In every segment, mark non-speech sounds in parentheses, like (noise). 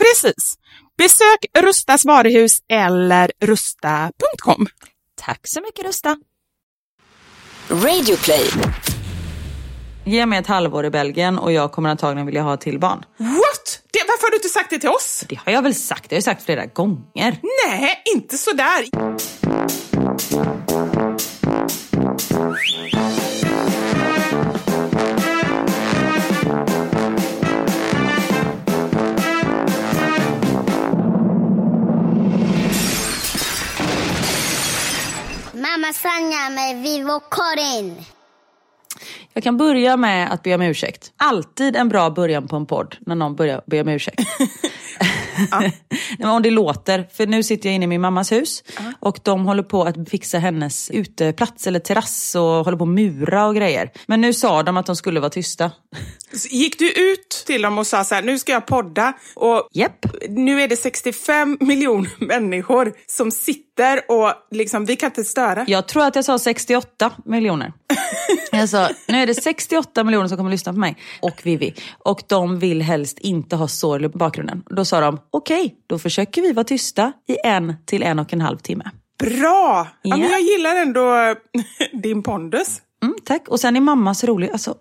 Precis. Besök Rustas varuhus eller rusta.com. Tack så mycket Rusta. Radioplay. Ge mig ett halvår i Belgien och jag kommer antagligen vilja ha till barn. What? Det, varför har du inte sagt det till oss? Det har jag väl sagt, det har jag sagt flera gånger. Nej, inte sådär. Mamma Sanja med Vivo Karin. Jag kan börja med att be om ursäkt. Alltid en bra början på en podd när någon börjar be om ursäkt. (laughs) (laughs) Nej, men om det låter, för nu sitter jag inne i min mammas hus och de håller på att fixa hennes uteplats eller terrass och håller på att mura och grejer. Men nu sa de att de skulle vara tysta. Gick du ut till dem och sa så här, nu ska jag podda och Japp. nu är det 65 miljoner (laughs) människor som sitter och liksom, vi kan inte störa. Jag tror att jag sa 68 miljoner. (laughs) Jag sa, nu är det 68 miljoner som kommer att lyssna på mig och Vivi. Och de vill helst inte ha sorl i bakgrunden. Då sa de, okej, då försöker vi vara tysta i en till en och en halv timme. Bra! Ja, men Ja. jag gillar ändå (laughs) din pondus. Mm, tack. Och sen är mamma så rolig. Alltså,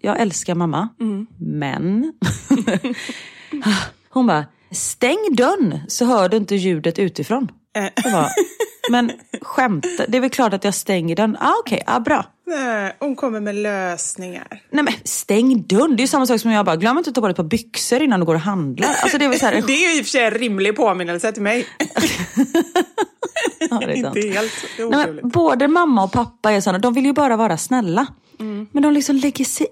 jag älskar mamma. Men... (laughs) Hon bara, stäng dörren så hör du inte ljudet utifrån. Jag bara, men skämta, det är väl klart att jag stänger den. Ah, Okej, ah, bra. Nej, hon kommer med lösningar. Nej men stäng dörren, det är ju samma sak som jag bara, glöm inte att ta på dig ett par byxor innan du går och handlar. Alltså det är väl så här, (laughs) Det är ju i och för sig en rimlig påminnelse till mig. ja, det är (laughs) sant. Inte helt Nej, men både mamma och pappa är sådana, de vill ju bara vara snälla. Men de liksom lägger sig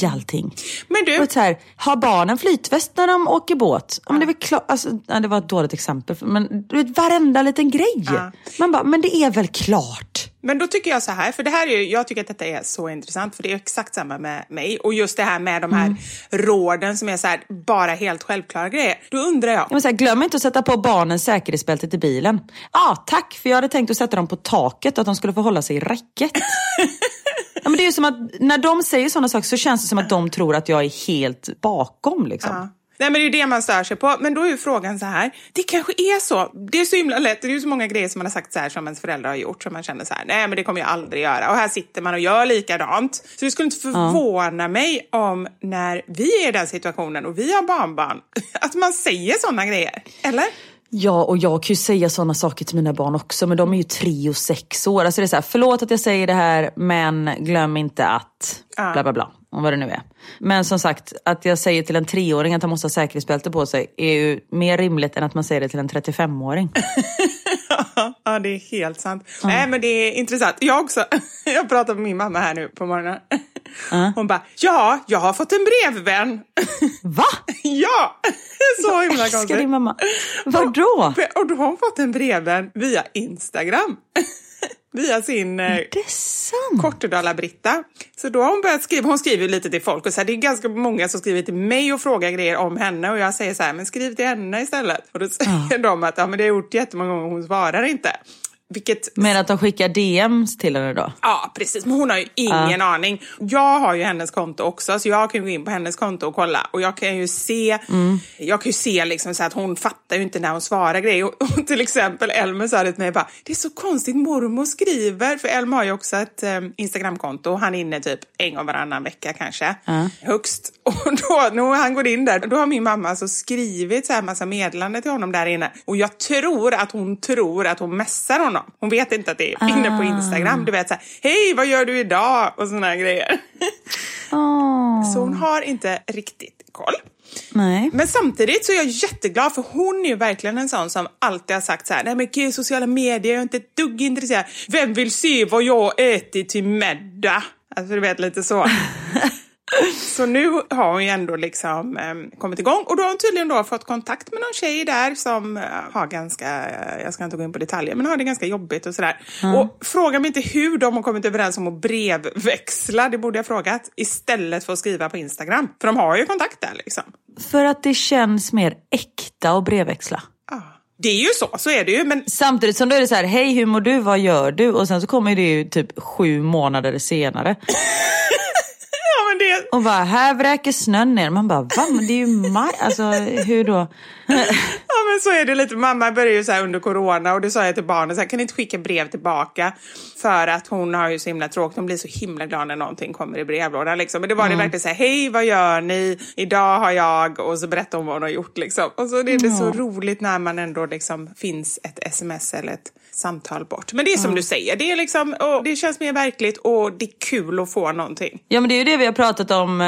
i allting. Men du, Och så här, har barnen flytväst när de åker båt? Ja, men det, är klart, alltså, det var ett dåligt exempel, men du vet, varenda liten grej. Ja. Man bara, men det är väl klart. Men då tycker jag så här, för det här är ju, jag tycker att detta är så intressant, för det är exakt samma med mig. Och just det här med de här råden som är så här, bara helt självklara grejer. Då undrar jag, Ja, men så här, glöm inte att sätta på barnens säkerhetsbältet i bilen. Ja, tack, för jag hade tänkt att sätta dem på taket och att de skulle få hålla sig i räcket. (laughs) ja, men det är ju som att när de säger sådana saker så känns det som att de tror att jag är helt bakom. Liksom. Ja. Nej men det är ju det man stör sig på. Men då är ju frågan så här. Det kanske är så. Det är så himla lätt. Det är ju så många grejer som man har sagt så här som ens föräldrar har gjort som man känner så här. Nej men det kommer jag aldrig göra. Och här sitter man och gör likadant. Så det skulle inte förvåna mig om när vi är i den situationen och vi har barnbarn. (laughs) Att man säger sådana grejer. Eller? Ja, och jag kan ju säga sådana saker till mina barn också, men de är ju tre och sex år. Alltså det är så här, förlåt att jag säger det här, men glöm inte att Ja. bla bla bla. Och vad det nu är. Men som sagt, att jag säger till en treåring att han måste ha säkerhetsbälte på sig är ju mer rimligt än att man säger det till en 35-åring. (laughs) ja, det är helt sant. Nej, men det är intressant. Jag också. (laughs) Jag pratade med min mamma här nu på morgonen. (laughs) Hon bara, ja, jag har fått en brevvän. Va? ja! Så himla Älskar konstigt. din mamma. Vadå? Och då har hon fått en brevvän via Instagram. Via sin eh. Kortedala-Britta. Så då har hon börjat skriva, hon skriver lite till folk och så här, det är ganska många som skriver till mig och frågar grejer om henne och jag säger så här, men skriv till henne istället. Och då säger (laughs) de att ja, men det har gjort jättemånga gånger och hon svarar inte. Vilket Men att de skickar DMs till henne då? Ja, precis. Men hon har ju ingen aning. Jag har ju hennes konto också, så jag kan gå in på hennes konto och kolla. Och jag kan ju se, jag kan ju se liksom så att hon fattar ju inte när hon svarar grejer. Och, och till exempel Elmer sa det till mig bara, det är så konstigt mormor skriver. För Elmer har ju också ett eh, Instagramkonto han är inne typ en gång varannan vecka kanske. Högst. (laughs) Och då, när han går in där, då har min mamma alltså skrivit så här massa meddelanden till honom där inne. Och jag tror att hon tror att hon messar honom. Hon vet inte att det är inne på Instagram. Du vet så här, hej vad gör du idag? Och såna här grejer. Åh, Så hon har inte riktigt koll. nej. Men samtidigt så är jag jätteglad för hon är ju verkligen en sån som alltid har sagt så här, nej men gud sociala medier, jag är inte ett dugg intresserad. Vem vill se vad jag äter till middag? Alltså du vet lite så. (laughs) Så nu har hon ju ändå liksom eh, kommit igång och då har hon tydligen då fått kontakt med någon tjej där som eh, har ganska, eh, jag ska inte gå in på detaljer, men har det ganska jobbigt och sådär. Och fråga mig inte hur de har kommit överens om att brevväxla, det borde jag frågat, istället för att skriva på Instagram. För de har ju kontakt där liksom. För att det känns mer äkta att brevväxla. Ja. Det är ju så, så är det ju. Men Samtidigt som då är det så här, hej hur mår du, vad gör du? Och sen så kommer det ju typ sju månader senare. Och bara, här vräker snön ner. Man bara, va? Men det är ju maj. Alltså hur då? Ja men så är det lite. Mamma började ju så här under corona och det sa jag till barnen, så här, kan ni inte skicka brev tillbaka? För att hon har ju så himla tråkigt, hon blir så himla glad när någonting kommer i brevlådan. Liksom. Men det var det verkligen så här, hej vad gör ni? Idag har jag... Och så berättar hon vad hon har gjort. Liksom. Och så är det så roligt när man ändå liksom finns ett sms eller ett samtal bort. Men det är som du säger, det, är liksom, och det känns mer verkligt och det är kul att få någonting. Ja men det är ju det vi har pratat om eh,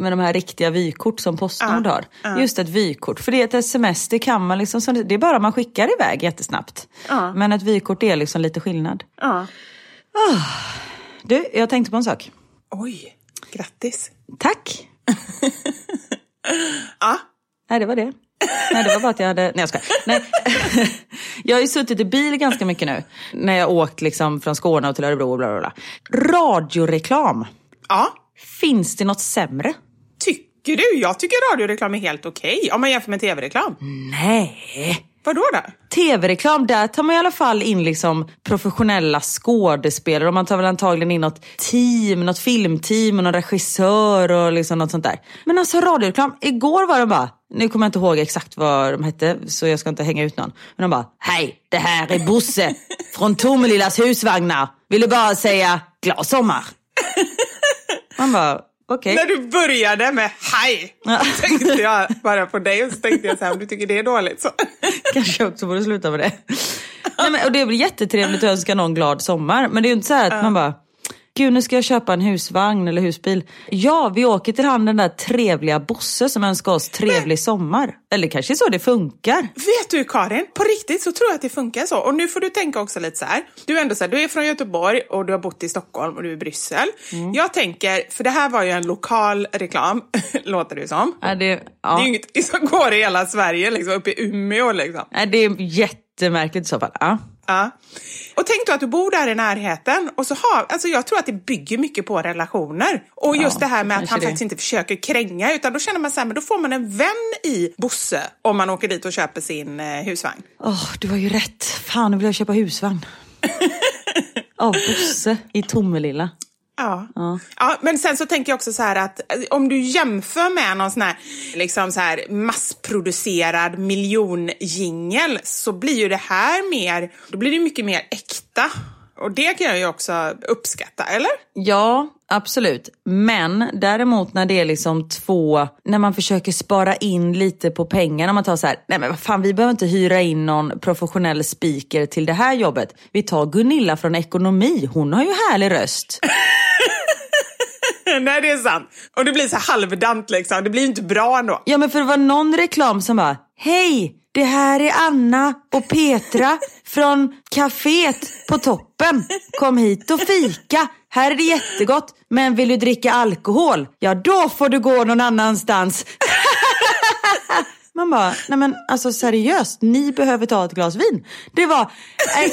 med de här riktiga vykort som Postnord har. Just ett vykort. För det är ett sms, det kan man liksom, som- det är bara man skickar iväg jättesnabbt. Men ett vykort är liksom lite skillnad. Ja. Du, jag tänkte på en sak. Oj, grattis. Tack! Ja. (laughs) Nej, det var det. Nej, det var bara att jag hade... Nej, jag skojar. Nej. (laughs) Jag har ju suttit i bil ganska mycket nu. När jag åkt liksom från Skåne och till Örebro och bla bla bla. Radioreklam. ja. Finns det något sämre? Tycker du? Jag tycker radioreklam är helt okej om man jämför med tv-reklam. Nej. Vadå då? Tv-reklam, där tar man i alla fall in liksom professionella skådespelare och man tar väl antagligen in något team, något filmteam och någon regissör och liksom något sånt där. Men alltså radioreklam, igår var det bara, nu kommer jag inte ihåg exakt vad de hette så jag ska inte hänga ut någon. Men de bara, hej det här är Bosse från Tomelillas husvagnar. Vill du bara säga glad sommar? Man bara, okej. När du började med hej, Ja. tänkte jag bara på dig och så tänkte jag så här, om du tycker det är dåligt så. (laughs) Kanske jag också borde sluta med det. Nej, men, och det är väl jättetrevligt att önska någon glad sommar. Men det är ju inte så här att man bara, gud nu ska jag köpa en husvagn eller husbil. Ja, vi åker till han den där trevliga Bosse som önskar oss trevlig sommar. Eller kanske så det funkar. Vet du Karin, på riktigt så tror jag att det funkar så. Och nu får du tänka också lite så här. Du är ändå så här, du är från Göteborg och du har bott i Stockholm och du är i Bryssel. Mm. Jag tänker, för det här var ju en lokal reklam, (laughs) låter det som. Ja, det, Det är ja. ju inget som går i hela Sverige, liksom, uppe i Umeå liksom. Nej, det är jättemärkligt i så fall. Ja. Ja. Och tänk då att du bor där i närheten och så har, alltså jag tror att det bygger mycket på relationer. Och just det här med att han det. faktiskt inte försöker kränga utan då känner man så här, men då får man en vän i Bosse om man åker dit och köper sin eh, husvagn. Åh, du har ju rätt. Fan, nu vill jag köpa husvagn. (laughs) Av Bosse i Tomelilla. Ja. ja. Men sen så tänker jag också så här att eh, om du jämför med någon sån här, liksom så här massproducerad miljonjingel så blir ju det här mer, då blir det mycket mer äkta. Och det kan jag ju också uppskatta, eller? Ja, absolut. Men däremot när det är liksom två, när man försöker spara in lite på pengarna. Man tar så här, nej men vad fan vi behöver inte hyra in någon professionell speaker till det här jobbet. Vi tar Gunilla från ekonomi, hon har ju härlig röst. (laughs) (laughs) Nej, det är sant. Och det blir så halvdant liksom. Det blir ju inte bra ändå. Ja men för det var någon reklam som bara, hej, det här är Anna och Petra från kaféet på toppen. Kom hit och fika. Här är det jättegott, men vill du dricka alkohol? Ja, då får du gå någon annanstans. (laughs) Man bara, nej men alltså seriöst, ni behöver ta ett glas vin. Det var äh,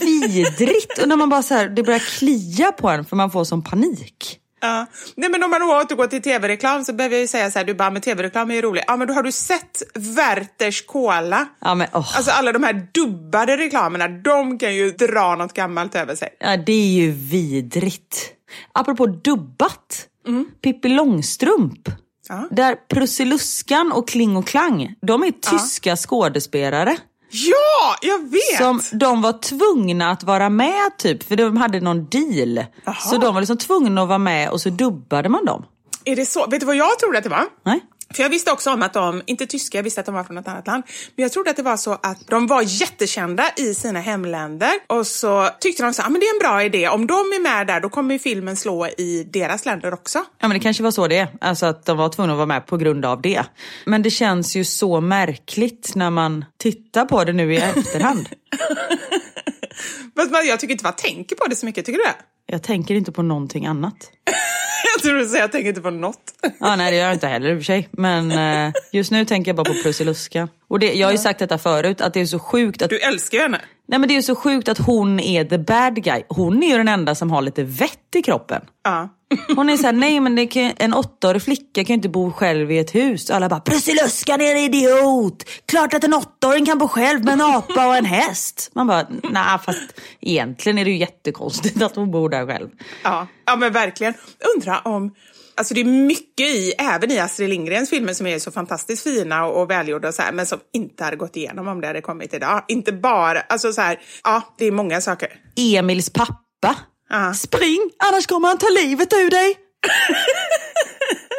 vidrigt. Och när man bara så här, det börjar klia på en för man får sån panik. Ja. Nej, men om man återgår till tv-reklam så behöver jag ju säga så här, du bara, men tv-reklam är ju roligt. Ja, men då har du sett Werthers Cola? Ja, men, oh. Alltså alla de här dubbade reklamerna, de kan ju dra något gammalt över sig. Ja, det är ju vidrigt. Apropå dubbat, mm. Pippi Långstrump. Ja. Där Prussiluskan och Kling och Klang, de är tyska ja. skådespelare. Ja, jag vet! Som de var tvungna att vara med typ, för de hade någon deal. Aha. Så de var liksom tvungna att vara med och så dubbade man dem. Är det så? Vet du vad jag trodde att det var? Nej. För jag visste också om att de, inte tyska, jag visste att de var från ett annat land, men jag trodde att det var så att de var jättekända i sina hemländer och så tyckte de så ah, det är en bra idé, om de är med där då kommer ju filmen slå i deras länder också. Ja men det kanske var så det alltså att de var tvungna att vara med på grund av det. Men det känns ju så märkligt när man tittar på det nu i efterhand. (laughs) Fast jag tycker inte man tänker på det så mycket, tycker du det? Jag tänker inte på någonting annat. (laughs) jag tror du säger jag tänker inte på något. (laughs) ja, nej, det gör jag inte heller i och för sig. Men eh, just nu tänker jag bara på Prussiluska. Och det, jag har ju sagt detta förut, att det är så sjukt att... Du älskar ju henne. Nej men det är så sjukt att hon är the bad guy. Hon är ju den enda som har lite vett i kroppen. Ja. Hon är såhär, nej men kan, en åttaårig flicka kan ju inte bo själv i ett hus. Alla bara, Prussiluskan är en idiot! Klart att en åttaåring kan bo själv med en apa och en häst. Man bara, nej fast egentligen är det ju jättekonstigt att hon bor där själv. Ja, ja men verkligen. Undra om Alltså det är mycket i, även i Astrid Lindgrens filmer som är så fantastiskt fina och, och välgjorda och så här, men som inte hade gått igenom om det hade kommit idag. Inte bara, alltså så här, ja, det är många saker. Emils pappa. Uh. Spring, annars kommer han ta livet ur dig.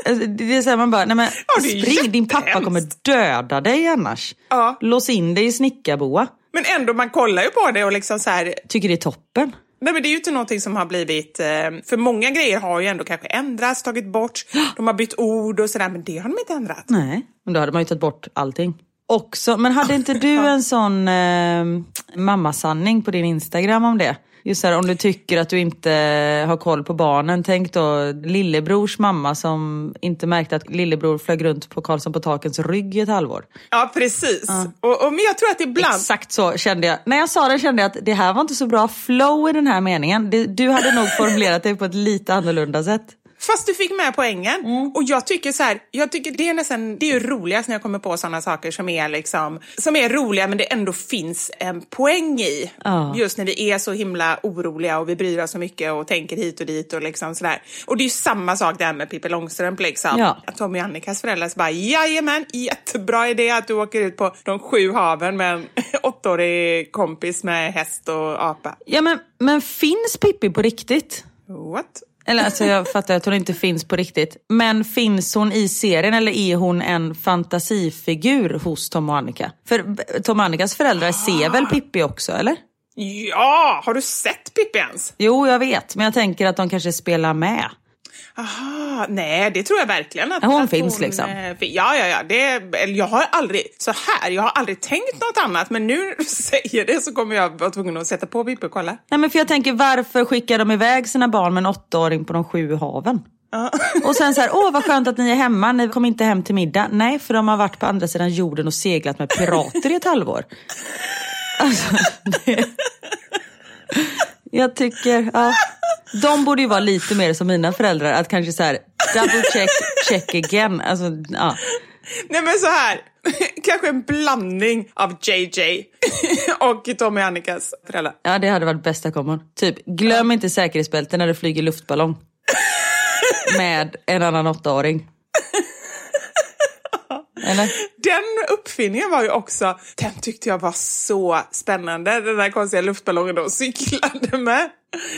Alltså, det är så här, man bara, nej men ja, spring, din pappa kommer döda dig annars. Ja. Lås in dig i snickarboa. Men ändå, man kollar ju på det och liksom så här... Tycker det är toppen. Nej, men det är ju inte någonting som har blivit... Eh, för många grejer har ju ändå kanske ändrats, tagit bort. De har bytt ord och sådär, men det har de inte ändrat. Nej, men då hade man ju tagit bort allting. Också, men hade inte du en (laughs) sån eh, mammasanning på din Instagram om det? Just här, om du tycker att du inte har koll på barnen, tänk då lillebrors mamma som inte märkte att lillebror flög runt på Karlsson på takens rygg i ett halvår. Ja, precis. Ja. Och, och, men jag tror att ibland... Exakt så kände jag. När jag sa det kände jag att det här var inte så bra flow i den här meningen. Du hade nog formulerat det på ett lite annorlunda sätt. Fast du fick med poängen. Mm. Och jag tycker så här, jag tycker det är nästan, det är ju roligast när jag kommer på sådana saker som är liksom, som är roliga men det ändå finns en poäng i. Oh. Just när vi är så himla oroliga och vi bryr oss så mycket och tänker hit och dit och liksom sådär. Och det är ju samma sak där med Pippi Långstrump liksom. Ja. Tommy och Annikas föräldrar så bara, jajamän, jättebra idé att du åker ut på de sju haven med en (laughs) åttaårig kompis med häst och apa. Ja men, men finns Pippi på riktigt? What? Eller alltså jag fattar att hon inte finns på riktigt. Men finns hon i serien eller är hon en fantasifigur hos Tom och Annika? För Tom och Annikas föräldrar ser väl Pippi också eller? Ja, har du sett Pippi ens? Jo, jag vet. Men jag tänker att de kanske spelar med. Aha, nej, det tror jag verkligen att hon att finns hon, liksom. Eh, ja, ja, ja. Det, jag har aldrig, så här, jag har aldrig tänkt något annat, men nu när (laughs) du säger det så kommer jag vara tvungen att sätta på Pippi och kolla. Nej, men för jag tänker, varför skickar de iväg sina barn med en åttaåring på de sju haven? och sen så här, åh vad skönt att ni är hemma, ni kom inte hem till middag. Nej, för de har varit på andra sidan jorden och seglat med pirater i ett halvår. Alltså, det... Jag tycker, ja. De borde ju vara lite mer som mina föräldrar, att kanske så här double check, check again. Alltså, ja. Nej men så här, (laughs) kanske en blandning av JJ och Tommy och Annikas föräldrar. Ja det hade varit bästa kombon. Typ, glöm inte säkerhetsbältet när du flyger luftballong. (laughs) Med en annan åttaåring. Eller? Den uppfinningen var ju också, den tyckte jag var så spännande. Den där konstiga luftballongen de cyklade med.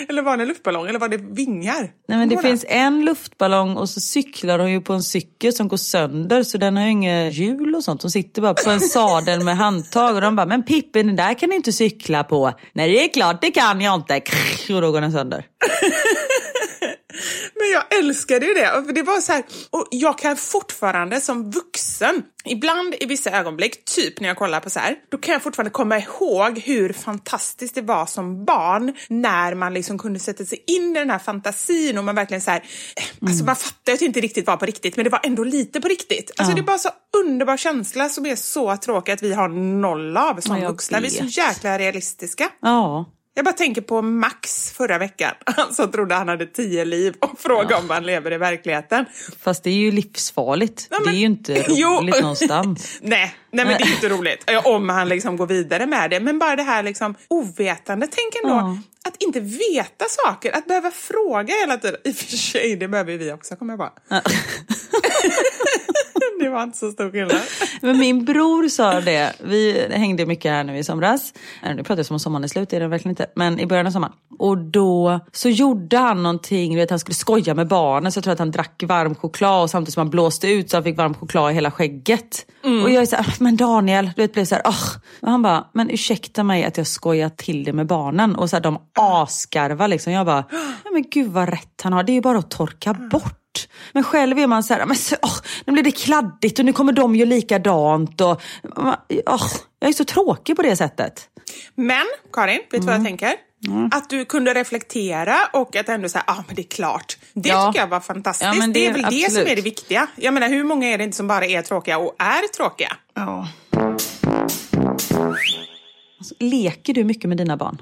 Eller var det en luftballong eller var det vingar? Nej men det var finns en luftballong och så cyklar hon ju på en cykel som går sönder så den har ju inga hjul och sånt. Hon sitter bara på en sadel med handtag och de bara, men Pippi den där kan du inte cykla på. Nej det är klart det kan jag inte. Och då går den sönder. Men jag älskade ju det. För det var så här, och jag kan fortfarande som vuxen, ibland i vissa ögonblick, typ när jag kollar på så här, då kan jag fortfarande komma ihåg hur fantastiskt det var som barn när man liksom kunde sätta sig in i den här fantasin och man verkligen så här, mm. alltså man fattar att det inte riktigt var på riktigt, men det var ändå lite på riktigt. Alltså ja. det är bara så underbar känsla som är så tråkig att vi har noll av som vuxna. Vet. Vi är så jäkla realistiska. Ja. Jag bara tänker på Max förra veckan. (laughs) Han som trodde han hade tio liv och frågade ja. om han lever i verkligheten. Fast det är ju livsfarligt. Ja, (laughs) (laughs) men... Det är ju inte roligt jo. någonstans. nej, nej, men det är inte roligt. Om han liksom går vidare med det. Men bara det här liksom ovetande. Tänk ändå ja. att inte veta saker. Att behöva fråga hela tiden. I och för sig, det behöver vi också, kommer jag på. Det var inte så stor skillnad. (laughs) Men min bror sa det, vi hängde mycket här nu i somras. Nu pratar jag som om sommaren är slut, det är det verkligen inte. Men i början av sommaren. Och då så gjorde han någonting, vet, han skulle skoja med barnen. Så jag tror att han drack varm choklad och samtidigt som han blåste ut så han fick varm choklad i hela skägget. Mm. Och jag är så här, men Daniel, du vet, blev så här, oh. Och han bara, men ursäkta mig att jag skojar till det med barnen. Och så här, de asgarvar liksom. Jag bara, men gud vad rätt han har. Det är ju bara att torka bort. Men själv är man så här, men oh, nu blir det kladdigt och nu kommer de ju likadant. Och, oh, jag är så tråkig på det sättet. Men Karin, vet du mm. vad jag mm. tänker? Mm. Att du kunde reflektera och att ändå säga, ah, men det är klart. Det ja. tycker jag var fantastiskt. Ja, det, det, är väl absolut. det som är det viktiga. Jag menar hur många är det inte som bara är tråkiga och är tråkiga? Ja. Alltså, leker du mycket med dina barn?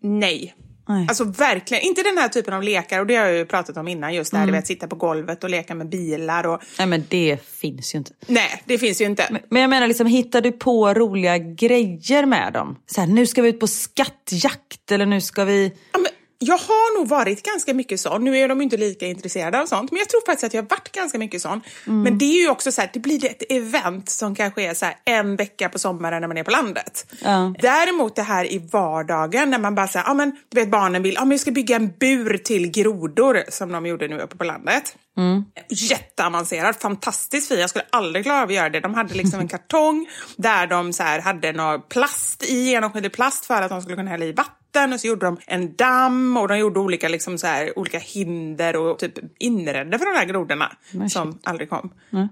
Nej. Nej. Alltså verkligen, inte den här typen av lekar och det har jag ju pratat om innan just det här, mm. vet, sitta på golvet och leka med bilar och... Nej men det finns ju inte. Nej, det finns ju inte. Men, men jag menar liksom, hittar du på roliga grejer med dem? Så här, nu ska vi ut på skattjakt eller nu ska vi... Ja, men jag har nog varit ganska mycket sån. Nu är de inte lika intresserade av sånt, men jag tror faktiskt att jag har varit ganska mycket sån. Mm. Men det är ju också så här, det blir ett event som kanske är så en vecka på sommaren när man är på landet. Ja. Däremot det här i vardagen när man bara säger, ja men du vet barnen vill, ja men jag ska bygga en bur till grodor som de gjorde nu uppe på landet. Mm. Jätteavancerad, fantastiskt fin. Jag skulle aldrig klara av att göra det. De hade liksom en (laughs) kartong där de så hade någon plast i, genomskinlig plast för att de skulle kunna hälla i vatten vatten och så gjorde de en damm och de gjorde olika, liksom så här, olika hinder och typ inredde för de här grodorna Nej, som shit. aldrig kom. Nej.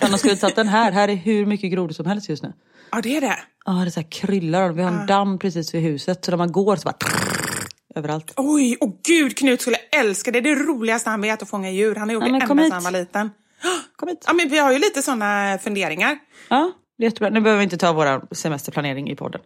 De skulle satt den här? Här är hur mycket grodor som helst just nu. Ja, det är det. Ja, det är så här kryllar. Vi har en damm precis vid huset så när man går så bara överallt. Oj, och gud Knut skulle älska det. Det är det roligaste han vet att fånga djur. Han har gjort det ända sedan han var liten. Kom hit. Ja, men vi har ju lite sådana funderingar. Ja, jättebra. Nu behöver vi inte ta vår semesterplanering i podden.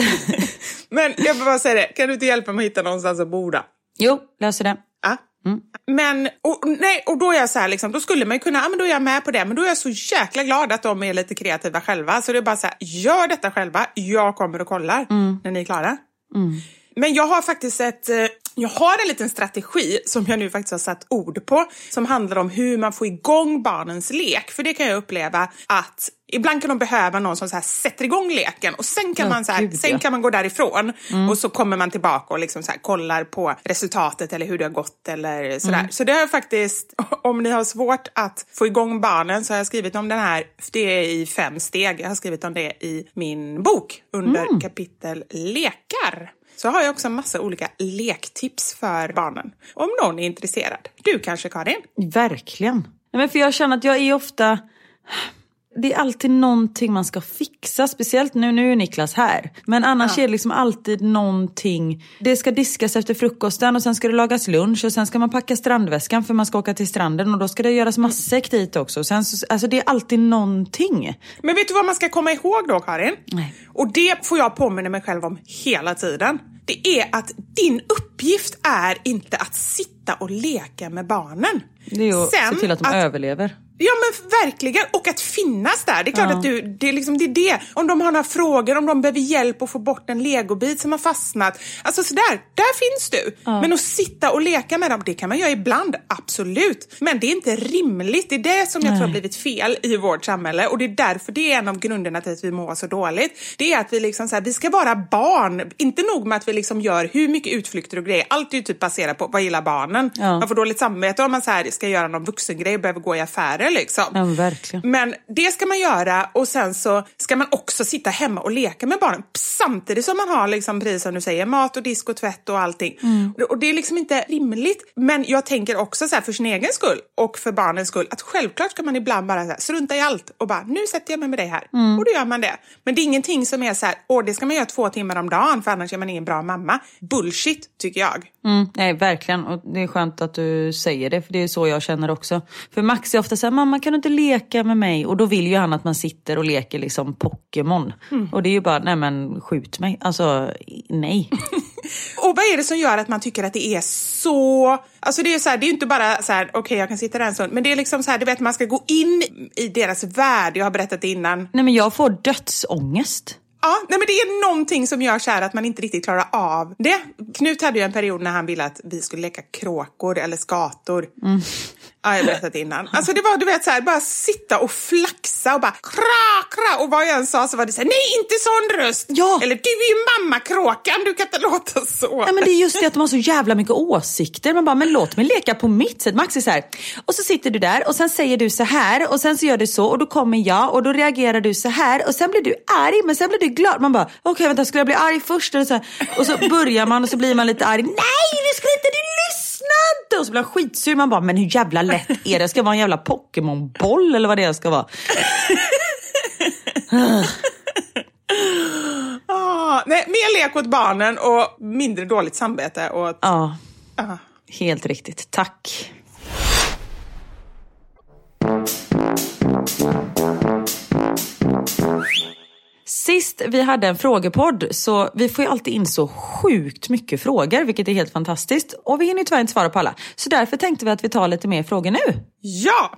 (laughs) Men jag vill bara säga det, kan du inte hjälpa mig att hitta någonstans att bo då? Jo, löser det. Ja. Mm. Men, och, nej, och då är jag så här, liksom, då skulle man kunna, ja men då är jag med på det, men då är jag så jäkla glad att de är lite kreativa själva. Så det är bara så här, gör detta själva, jag kommer och kollar mm. när ni är klara. Mm. Men jag har faktiskt ett, eh, jag har en liten strategi som jag nu faktiskt har satt ord på, som handlar om hur man får igång barnens lek. För det kan jag uppleva att Ibland kan de behöva någon som så här sätter igång leken och sen kan, oh, man, så här, sen kan man gå därifrån mm. och så kommer man tillbaka och liksom så här, kollar på resultatet eller hur det har gått eller sådär. Mm. Så det har faktiskt, (laughs) om ni har svårt att få igång barnen så har jag skrivit om den här, det är i fem steg, jag har skrivit om det i min bok under mm. kapitel lekar så har jag också en massa olika lektips för barnen. Om någon är intresserad. Du kanske Karin? Verkligen. Nej, men för jag känner att jag är ofta det är alltid någonting man ska fixa, speciellt nu, nu är Niklas här. Men annars ja. är det liksom alltid någonting. Det ska diskas efter frukosten och sen ska det lagas lunch och sen ska man packa strandväskan för man ska åka till stranden och då ska det göras matsäck dit också. Sen, alltså det är alltid någonting. Men vet du vad man ska komma ihåg då Karin? Nej. Och det får jag påminna mig själv om hela tiden. Det är att din uppgift är inte att sitta och leka med barnen. Det är att Sen se till att de att, överlever. Ja men verkligen, och att finnas där. Det är klart ja. att du, det är, liksom, det är det. Om de har några frågor, om de behöver hjälp att få bort en legobit som har fastnat. Alltså sådär, där finns du. Ja. Men att sitta och leka med dem, det kan man göra ibland, absolut. Men det är inte rimligt. Det är det som jag Nej. tror har blivit fel i vårt samhälle och det är därför det är en av grunderna till att vi mår så dåligt. Det är att vi liksom så här, vi ska vara barn. Inte nog med att vi liksom gör hur mycket utflykter och grejer. Allt är ju typ baserat på vad gillar barnen. Ja. Man får dåligt samvete om man så här, ska göra någon vuxengrej och behöver gå i affärer liksom. Ja, verkligen. Men det ska man göra och sen så ska man också sitta hemma och leka med barnen samtidigt som man har liksom, precis som du säger, mat och disk och tvätt och allting. Mm. Och det är liksom inte rimligt. Men jag tänker också så här, för sin egen skull och för barnens skull att självklart ska man ibland bara så här, strunta i allt och bara nu sätter jag mig med dig här. Mm. Och då gör man det. Men det är ingenting som är så här, åh det ska man göra två timmar om dagen för annars är man ingen bra mamma. Bullshit tycker jag. Mm, nej, verkligen. Och det är skönt att du säger det, för det är så jag känner också. För Max är ofta så här, mamma kan du inte leka med mig? Och då vill ju han att man sitter och leker liksom Pokémon. Och det är ju bara, nej men skjut mig. Alltså, nej. (laughs) Och vad är det som gör att man tycker att det är så... Alltså det är så här, det är ju inte bara så här, okej okay, jag kan sitta där en stund, men det är liksom så här, du vet man ska gå in i deras värld, jag har berättat det innan. nej men jag får dödsångest. Ja, nej men det är någonting som gör så här att man inte riktigt klarar av det. Knut hade ju en period när han ville att vi skulle leka kråkor eller skator. Mm. Ja, jag berättat innan. Alltså det var du vet så här, bara sitta och flaxa och bara kra, kra. Och vad jag än sa så var det så här, nej inte sån röst! Ja. Eller du är ju mammakråkan, du kan inte låta så. Nej, men det är just det att de har så jävla mycket åsikter. Man bara, men låt mig leka på mitt sätt. Max är så här, och så sitter du där och sen säger du så här och sen så gör du så och då kommer jag och då reagerar du så här och sen blir du arg men sen blir du glad. Man bara, okej okay, vänta, skulle jag bli arg först? Eller så här. Och så börjar man och så blir man lite arg. Nej, du skulle inte, du lyssnar inte! Och så blir man skitsur. Man bara, men hur jävla lätt är det? Ska jag vara en jävla Pokémon-boll eller vad det ska vara? (laughs) Ah, nej, mer lek åt barnen och mindre dåligt samvete. Åt... Ja, Ah. helt riktigt. Tack. Sist vi hade en frågepodd så vi får ju alltid in så sjukt mycket frågor vilket är helt fantastiskt och vi hinner ju tyvärr inte svara på alla. Så därför tänkte vi att vi tar lite mer frågor nu. Ja!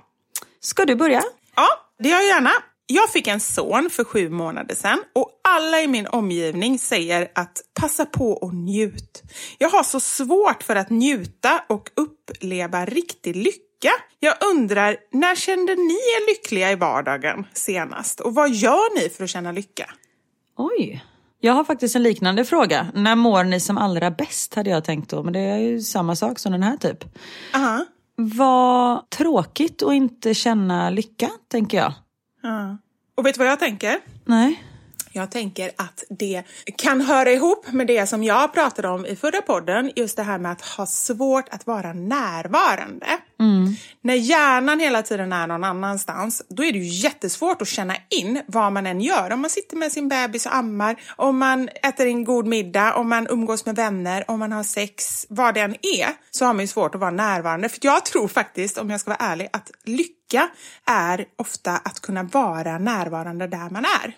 Ska du börja? Ja, det gör jag gärna. Jag fick en son för sju månader sedan och alla i min omgivning säger att passa på och njut. Jag har så svårt för att njuta och uppleva riktig lycka. Jag undrar, när kände ni er lyckliga i vardagen senast? Och vad gör ni för att känna lycka? Oj. Jag har faktiskt en liknande fråga. När mår ni som allra bäst hade jag tänkt då. Men det är ju samma sak som den här typ. Aha. Vad tråkigt att inte känna lycka, tänker jag. Ja. Och vet du vad jag tänker? Nej. Jag tänker att det kan höra ihop med det som jag pratade om i förra podden, just det här med att ha svårt att vara närvarande. När hjärnan hela tiden är någon annanstans, då är det ju jättesvårt att känna in vad man än gör. Om man sitter med sin bebis och ammar, om man äter en god middag, om man umgås med vänner, om man har sex, vad det än är, så har man ju svårt att vara närvarande. För jag tror faktiskt, om jag ska vara ärlig, att lycka är ofta att kunna vara närvarande där man är.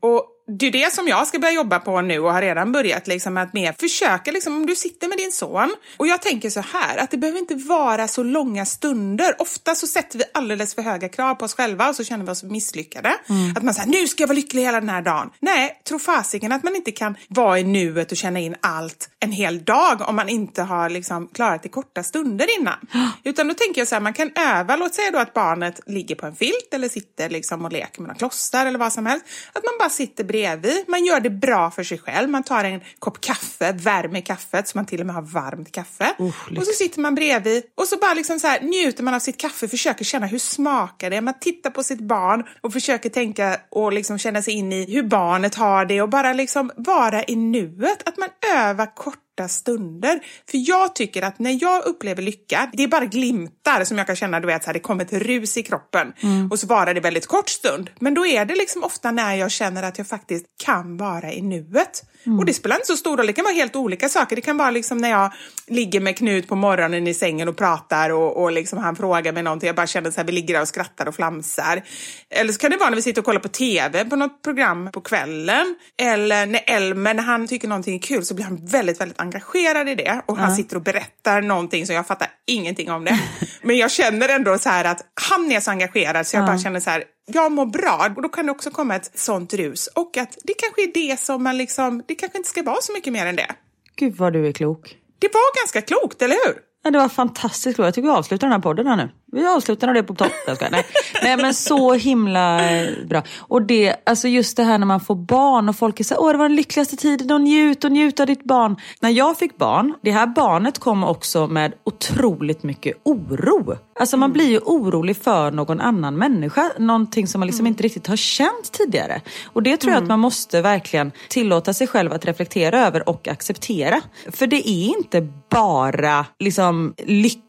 Och det är det som jag ska börja jobba på nu och har redan börjat liksom att mer försöka liksom om du sitter med din son och jag tänker så här att det behöver inte vara så långa stunder. Ofta så sätter vi alldeles för höga krav på oss själva och så känner vi oss misslyckade. Att man säger nu ska jag vara lycklig hela den här dagen. Nej, tro fasiken att man inte kan vara i nuet och känna in allt en hel dag om man inte har liksom klarat det korta stunder innan. (gasps) Utan då tänker jag så här, man kan öva, låt säga då att barnet ligger på en filt eller sitter liksom och leker med några klossar eller vad som helst. Att man bara sitter bredvid, man gör det bra för sig själv, man tar en kopp kaffe, värmer kaffet så man till och med har varmt kaffe. och så sitter man bredvid och så bara liksom så här, njuter man av sitt kaffe, försöker känna hur smakar det, man tittar på sitt barn och försöker tänka och liksom känna sig in i hur barnet har det och bara liksom vara i nuet, att man övar korta stunder. För jag tycker att när jag upplever lycka, det är bara glimtar som jag kan känna, du vet, så här, det kommer ett rus i kroppen och så varar det väldigt kort stund. Men då är det liksom ofta när jag känner att jag faktiskt kan vara i nuet. Och det spelar inte så stor roll, det kan vara helt olika saker. Det kan vara liksom när jag ligger med Knut på morgonen i sängen och pratar och, och liksom han frågar mig någonting, jag bara känner så här, vi ligger där och skrattar och flamsar. Eller så kan det vara när vi sitter och kollar på TV på något program på kvällen. Eller när Elmer, när han tycker någonting är kul så blir han väldigt, väldigt engagerad i det. Och han sitter och berättar någonting så jag fattar ingenting om det. Men jag känner ändå så här att han är så engagerad så jag bara känner så här, jag mår bra. Och då kan det också komma ett sånt rus. Och att det kanske är det som man liksom, det kanske inte ska vara så mycket mer än det. Gud vad du är klok. Det var ganska klokt, eller hur? Ja, det var fantastiskt klokt. Jag tycker vi avslutar den här podden här nu. Vi avslutar nog det på topp. Jag ska. Nej. Nej men så himla bra. Och det, alltså just det här när man får barn och folk är så åh det var den lyckligaste tiden och njut och njut av ditt barn. När jag fick barn, det här barnet kom också med otroligt mycket oro. Alltså man blir ju orolig för någon annan människa. Någonting som man liksom inte riktigt har känt tidigare. Och det tror jag att man måste verkligen tillåta sig själv att reflektera över och acceptera. För det är inte bara liksom lycka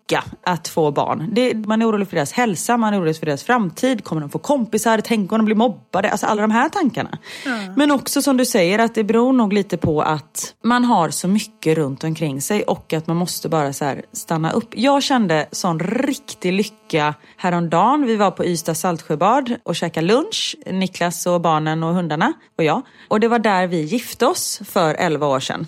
att få barn. Det, man är orolig för deras hälsa, man är orolig för deras framtid. Kommer de få kompisar? Tänk om de blir mobbade? Alltså alla de här tankarna. Mm. Men också som du säger att det beror nog lite på att man har så mycket runt omkring sig och att man måste bara så stanna upp. Jag kände sån riktig lycka häromdagen. Vi var på Ystad Saltsjöbad och käkade lunch. Niklas och barnen och hundarna och jag. Och det var där vi gifte oss för 11 år sedan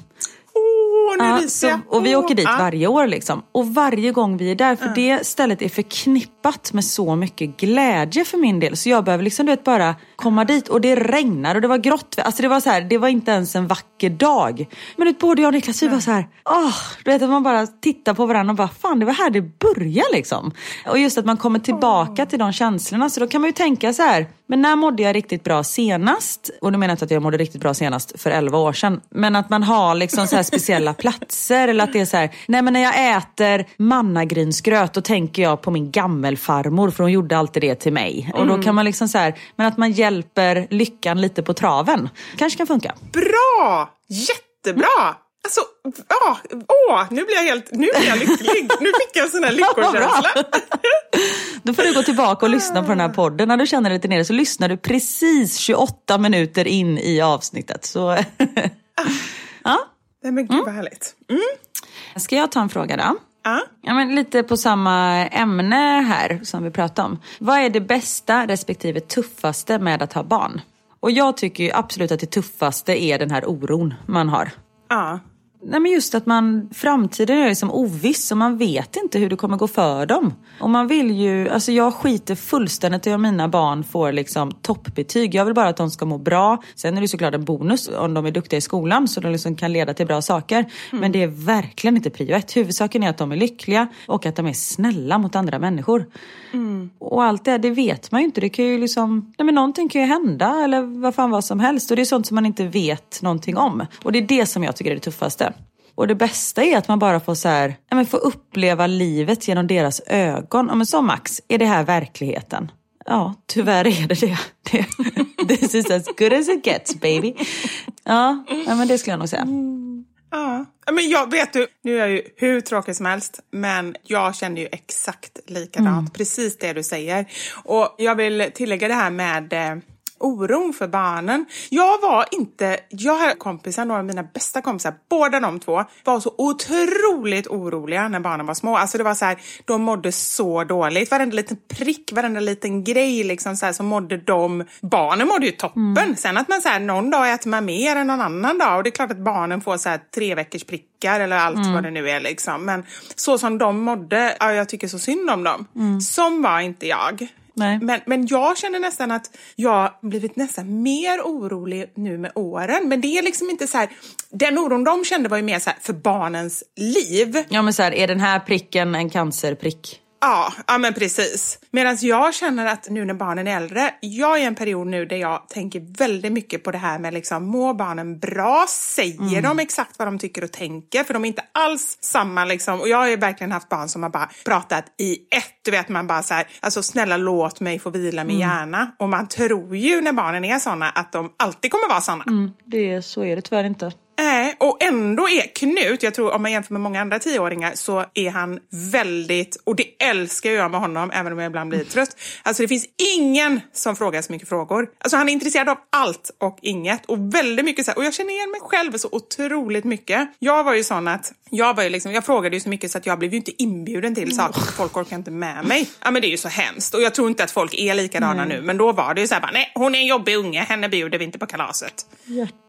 nu ja, så, Och vi åker dit varje år liksom. Och varje gång vi är där, för det stället är förknippat med så mycket glädje för min del. Så jag behöver liksom du vet, bara komma dit och det regnar och det var grått. Alltså det var så här, det var inte ens en vacker dag. Men vet, både jag och Niklas vi var så här, åh, du vet att man bara tittar på varandra och bara, fan det var här det började liksom. Och just att man kommer tillbaka till de känslorna. Så då kan man ju tänka så här, men när mådde jag riktigt bra senast? Och då menar jag inte att jag mådde riktigt bra senast för 11 år sedan. Men att man har liksom så speciella (laughs) platser. Eller att det är så här, nej men när jag äter mannagrynsgröt då tänker jag på min gammelfarmor för hon gjorde alltid det till mig. Och då mm. kan man liksom så här, men att man hjälper lyckan lite på traven. Kanske kan funka. Bra! Jättebra! Alltså, ja, åh, nu blir jag helt, nu blir jag lycklig. Nu fick jag en sån här (laughs) lyckokänsla. Då får du gå tillbaka och lyssna på den här podden. När du känner dig lite nere så lyssnar du precis 28 minuter in i avsnittet. Så, (laughs) ja. Nej men gud mm. vad härligt. Mm. Ska jag ta en fråga då? Ja. ja men lite på samma ämne här som vi pratade om. Vad är det bästa respektive tuffaste med att ha barn? Och jag tycker ju absolut att det tuffaste är den här oron man har. Ja. Nej, men just att man, framtiden är liksom oviss och man vet inte hur det kommer gå för dem. Och man vill ju, alltså jag skiter fullständigt i om mina barn får liksom toppbetyg. Jag vill bara att de ska må bra. Sen är det såklart en bonus om de är duktiga i skolan så de liksom kan leda till bra saker. Mm. Men det är verkligen inte prio ett. Huvudsaken är att de är lyckliga och att de är snälla mot andra människor. Mm. Och allt det, det vet man ju inte. Det kan ju liksom, nej men någonting kan ju hända eller vad fan vad som helst. Och det är sånt som man inte vet någonting om. Och det är det som jag tycker är det tuffaste. Och det bästa är att man bara får, så här, ja, men får uppleva livet genom deras ögon. Ja, men som Max, är det här verkligheten? Ja, tyvärr är det det. (laughs) This is as good as it gets baby. Ja, ja men det skulle jag nog säga. Mm. Ja, men jag vet du, nu är jag ju hur tråkig som helst, men jag känner ju exakt likadant. Mm. Precis det du säger. Och jag vill tillägga det här med eh, oron för barnen. Jag var inte, jag har kompisar, några av mina bästa kompisar, båda de två var så otroligt oroliga när barnen var små. Alltså det var så här, de mådde så dåligt. Varenda liten prick, varenda liten grej liksom så här, så mådde de, barnen mådde ju toppen. Mm. Sen att man så här, någon dag äter man mer än någon annan dag och det är klart att barnen får så här tre veckors prickar eller allt mm. vad det nu är liksom. Men så som de mådde, ja, jag tycker så synd om dem. Mm. Som var inte jag. Nej. Men, men jag känner nästan att jag blivit nästan mer orolig nu med åren. Men det är liksom inte så här, den oron de kände var ju mer så här, för barnens liv. Ja men så här, är den här pricken en cancerprick? Ja, ja men precis. Medan jag känner att nu när barnen är äldre, jag är i en period nu där jag tänker väldigt mycket på det här med liksom, mår barnen bra? Säger mm. de exakt vad de tycker och tänker? För de är inte alls samma liksom. Och jag har ju verkligen haft barn som har bara pratat i ett. Du vet, man bara så här, alltså snälla låt mig få vila min mm. hjärna. Och man tror ju när barnen är såna att de alltid kommer vara såna. Mm, det, så är det tyvärr inte. Nej, och ändå är Knut, jag tror om man jämför med många andra tioåringar, så är han väldigt, och det älskar jag med honom, även om jag ibland blir trött. Alltså det finns ingen som frågar så mycket frågor. Alltså han är intresserad av allt och inget och väldigt mycket så här, och jag känner igen mig själv så otroligt mycket. Jag var ju sån att, jag var ju liksom, jag frågade ju så mycket så att jag blev ju inte inbjuden till saker, för folk orkar inte med mig. Ja men det är ju så hemskt och jag tror inte att folk är likadana mm. nu, men då var det ju så här bara, nej hon är en jobbig unge, henne bjuder vi inte på kalaset. Hjärtat.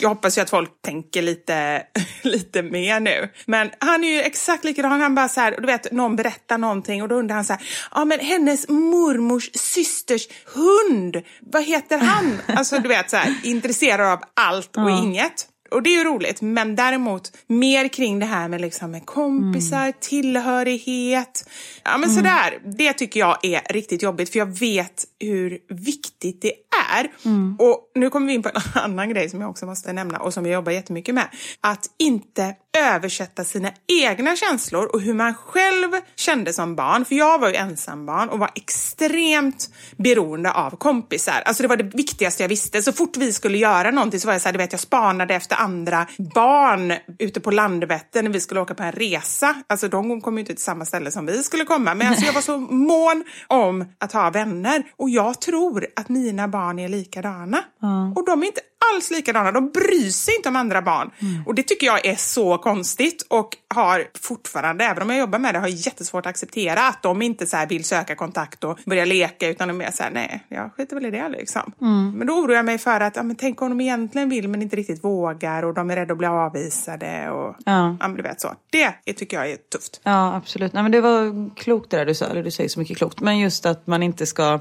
Jag hoppas ju att folk tänker lite, (laughs) lite mer nu. Men han är ju exakt likadan. Han bara så här, du vet, någon berättar någonting och då undrar han så här, ja men hennes mormors systers hund, vad heter han? (laughs) Alltså du vet så här, intresserad av allt och ja. inget. Och det är ju roligt, men däremot mer kring det här med, liksom med kompisar, mm. tillhörighet. Ja men mm. sådär, det tycker jag är riktigt jobbigt för jag vet hur viktigt det är. Mm. Och nu kommer vi in på en (laughs) annan grej som jag också måste nämna och som jag jobbar jättemycket med. Att inte översätta sina egna känslor och hur man själv kände som barn. För jag var ju ensambarn och var extremt beroende av kompisar. Alltså det var det viktigaste jag visste. Så fort vi skulle göra någonting så var jag så här, du vet jag spanade efter andra barn ute på Landvetter när vi skulle åka på en resa. Alltså de kom ju inte till samma ställe som vi skulle komma. Men alltså jag var så mån om att ha vänner. Och jag tror att mina barn är likadana. Mm. Och de är inte alls likadana. De bryr sig inte om andra barn. Mm. Och det tycker jag är så konstigt och har fortfarande, även om jag jobbar med det, har jättesvårt att acceptera att de inte så vill söka kontakt och börja leka utan de är så här, nej, jag skiter väl i det liksom. Mm. Men då oroar jag mig för att, ja, men tänk om de egentligen vill men inte riktigt vågar och de är rädda att bli avvisade och ja. ja men du vet så. Det tycker jag är tufft. Ja, absolut. Nej, men det var klokt det där du sa, eller du säger så mycket klokt. Men just att man inte ska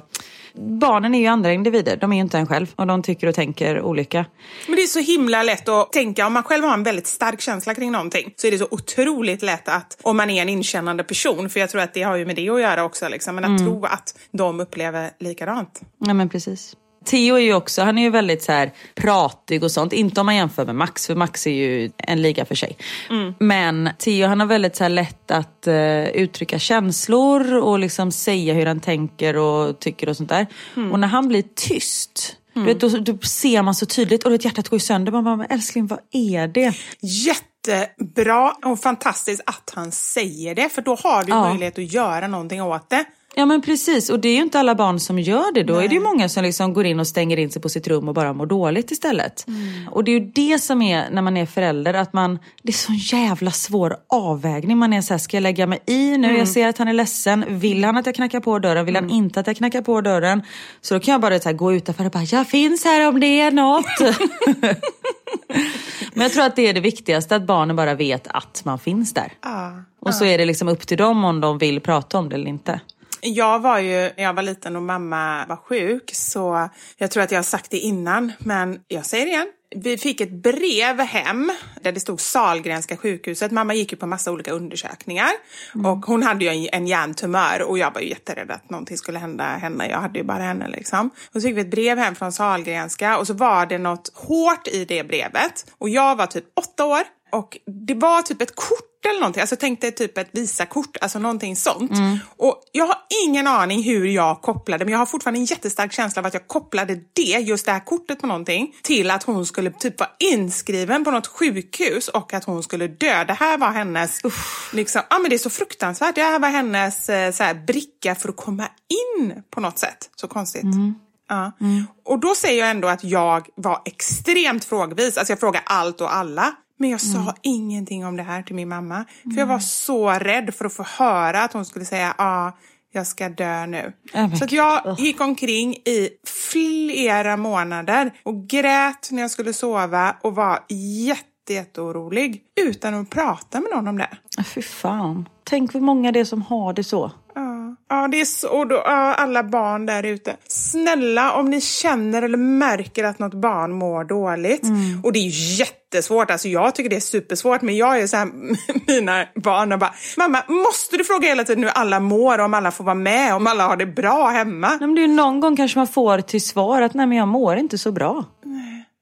barnen är ju andra individer, de är ju inte en själv och de tycker och tänker olika. Men det är så himla lätt att tänka, om man själv har en väldigt stark känsla kring någonting så är det så otroligt lätt att, om man är en inkännande person, för jag tror att det har ju med det att göra också, liksom, men att mm. tro att de upplever likadant. Ja men precis. Theo är ju också, han är ju väldigt så här pratig och sånt. Inte om man jämför med Max, för Max är ju en liga för sig. Mm. Men Theo han har väldigt så här lätt att uh, uttrycka känslor och liksom säga hur han tänker och tycker och sånt där. Mm. Och när han blir tyst, mm. vet, då, då, ser man så tydligt och ett hjärtat går sönder. Man bara, men älskling vad är det? Jättebra och fantastiskt att han säger det, för då har du ja. möjlighet att göra någonting åt det. Ja men precis och det är ju inte alla barn som gör det. Då Nej. är det ju många som liksom går in och stänger in sig på sitt rum och bara mår dåligt istället. Mm. Och det är ju det som är när man är förälder, att man, det är så jävla svår avvägning. Man är så här, ska jag lägga mig i nu? Mm. Jag ser att han är ledsen. Vill han att jag knackar på dörren? Vill mm. han inte att jag knackar på dörren? Så då kan jag bara här, gå utanför och bara, jag finns här om det är något. (laughs) men jag tror att det är det viktigaste, att barnen bara vet att man finns där. Ah, och ah. så är det liksom upp till dem om de vill prata om det eller inte. Jag var ju, när jag var liten och mamma var sjuk, så jag tror att jag har sagt det innan, men jag säger det igen. Vi fick ett brev hem där det stod Salgrenska sjukhuset. Mamma gick ju på massa olika undersökningar mm. och hon hade ju en, hjärntumör och jag var ju jätterädd att någonting skulle hända henne. Jag hade ju bara henne liksom. Och så fick vi ett brev hem från Salgrenska och så var det något hårt i det brevet och jag var typ åtta år och det var typ ett kort eller någonting. Alltså tänk dig typ ett visakort, alltså någonting sånt. Mm. Och jag har ingen aning hur jag kopplade, men jag har fortfarande en jättestark känsla av att jag kopplade det, just det här kortet på någonting, till att hon skulle typ vara inskriven på något sjukhus och att hon skulle dö. Det här var hennes, liksom, ja men det är så fruktansvärt. Det här var hennes eh, så här, bricka för att komma in på något sätt. Så konstigt. Mm. Ja. Mm. Och då säger jag ändå att jag var extremt frågvis. Alltså jag frågar allt och alla. Men jag sa mm. ingenting om det här till min mamma. För mm. jag var så rädd för att få höra att hon skulle säga ja, ah, jag ska dö nu. Oh så jag gick omkring i flera månader och grät när jag skulle sova och var jätte, jätteorolig utan att prata med någon om det. Fy fan. Tänk hur många det är som har det så. Ja, ja det är så. Och då, ja, alla barn där ute. Snälla, om ni känner eller märker att något barn mår dåligt. Mm. Och det är ju jättesvårt. Alltså jag tycker det är supersvårt. Men jag är så här, (laughs) mina barn och bara, mamma, måste du fråga hela tiden hur alla mår? Om alla får vara med? Om alla har det bra hemma? Nej, men det är någon gång kanske man får till svar att nej men jag mår inte så bra.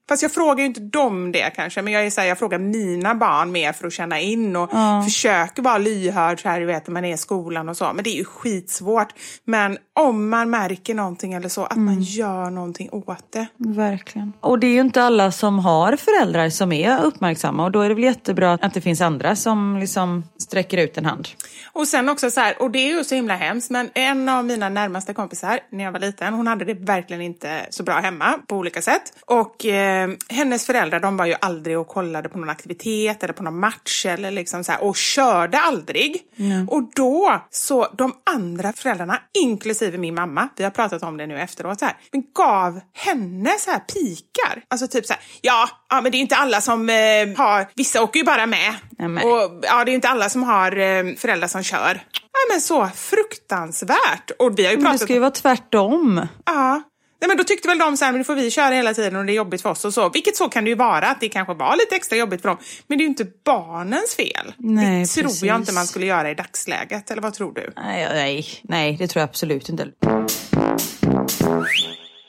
Fast jag frågar ju inte dem det kanske, men jag, är så här, jag frågar mina barn mer för att känna in och mm. försöker vara lyhörd så här, du vet, när man är i skolan och så. Men det är ju skitsvårt. Men om man märker någonting eller så, att mm. man gör någonting åt det. Verkligen. Och det är ju inte alla som har föräldrar som är uppmärksamma och då är det väl jättebra att det finns andra som liksom sträcker ut en hand. Och sen också så här, och det är ju så himla hemskt, men en av mina närmaste kompisar när jag var liten, hon hade det verkligen inte så bra hemma på olika sätt. Och eh, hennes föräldrar, de var ju aldrig och kollade på någon aktivitet eller på någon match eller liksom så här, och körde aldrig. Mm. Och då, så de andra föräldrarna, inklusive min mamma, vi har pratat om det nu efteråt, så här, men gav henne så här pikar. Alltså typ så här, ja, ja men det är inte alla som eh, har, vissa åker ju bara med. Amen. Och ja, det är inte alla som har eh, föräldrar som kör. Ja men så fruktansvärt. Och vi har ju pratat men det ska ju vara tvärtom. Ja. Nej, men då tyckte väl de så här, men det får vi köra hela tiden och det är jobbigt för oss och så. Vilket så kan det ju vara, att det kanske var lite extra jobbigt för dem. Men det är ju inte barnens fel. Nej, det tror precis. jag inte man skulle göra i dagsläget, eller vad tror du? Nej, nej, nej, det tror jag absolut inte.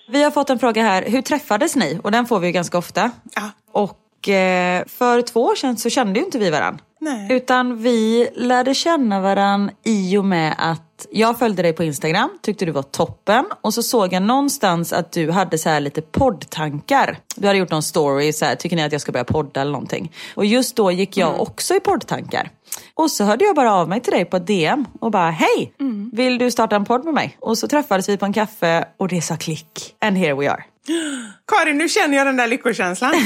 Vi har fått en fråga här, hur träffades ni? Och den får vi ju ganska ofta. Ja. Och eh, för två år sedan så kände ju inte vi varann. Nej. Utan vi lärde känna varann i och med att jag följde dig på Instagram, tyckte du var toppen. Och så såg jag någonstans att du hade så här lite poddtankar. Du hade gjort någon story, så här, tycker ni att jag ska börja podda eller någonting? Och just då gick jag också i poddtankar. Och så hörde jag bara av mig till dig på DM och bara hej, vill du starta en podd med mig? Och så träffades vi på en kaffe och det sa klick. And here we are. (gasps) Karin, nu känner jag den där lyckokänslan. (laughs)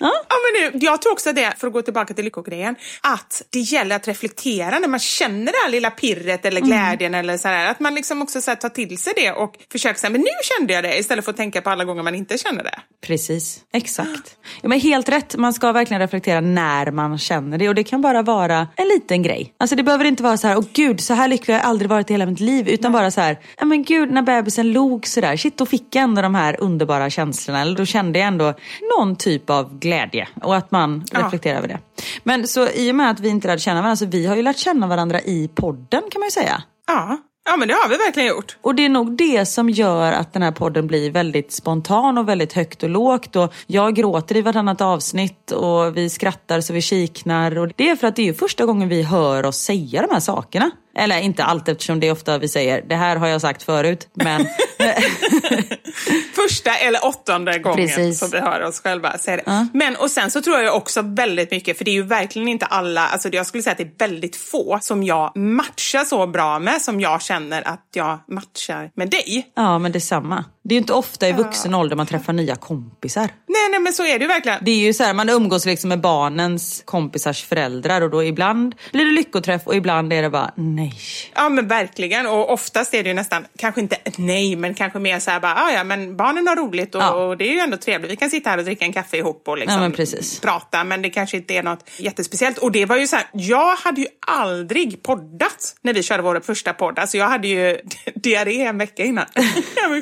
ja. men nu, jag tror också det, för att gå tillbaka till lyckogrejen, att det gäller att reflektera när man känner det här lilla pirret eller glädjen eller så här, att man liksom också så tar till sig det och försöker säga, men nu kände jag det, istället för att tänka på alla gånger man inte känner det. Precis, exakt. Ja, men helt rätt, man ska verkligen reflektera när man känner det och det kan bara vara en liten grej. Alltså det behöver inte vara så här, åh gud, så här lycklig har jag aldrig varit i hela mitt liv, utan bara så här, ja men gud, när bebisen log så där, shit, då fick jag ändå de här underbara känslorna, eller då kände jag ändå någon typ av glädje och att man Ja. reflekterar över det. Men så i och med att vi inte lärde känna varandra, så vi har ju lärt känna varandra i podden kan man ju säga. Ja, ja men det har vi verkligen gjort. Och det är nog det som gör att den här podden blir väldigt spontan och väldigt högt och lågt. Och jag gråter i vartannat avsnitt och vi skrattar så vi kiknar. Och det är för att det är första gången vi hör oss säga de här sakerna. Eller inte allt eftersom det är ofta vi säger, det här har jag sagt förut. Men (laughs) Första eller åttonde gången Precis. som vi hör oss själva säga det. Men och sen så tror jag också väldigt mycket, för det är ju verkligen inte alla, alltså jag skulle säga att det är väldigt få som jag matchar så bra med som jag känner att jag matchar med dig. ja, men detsamma. Det är ju inte ofta i vuxen ålder man träffar nya kompisar. Nej, nej men så är det ju verkligen. Det är ju så här, man umgås liksom med barnens kompisars föräldrar och då ibland blir det lyckoträff och ibland är det bara nej. Ja men verkligen och oftast är det ju nästan, kanske inte nej men kanske mer så här bara, "Ah, ja men barnen har roligt och, Ja. och det är ju ändå trevligt. Vi kan sitta här och dricka en kaffe ihop och liksom Ja, men prata men det kanske inte är något jättespeciellt. Och det var ju så här, jag hade ju aldrig poddat när vi körde vår första podd. Alltså jag hade ju (laughs) diarré en vecka innan. (laughs) jag var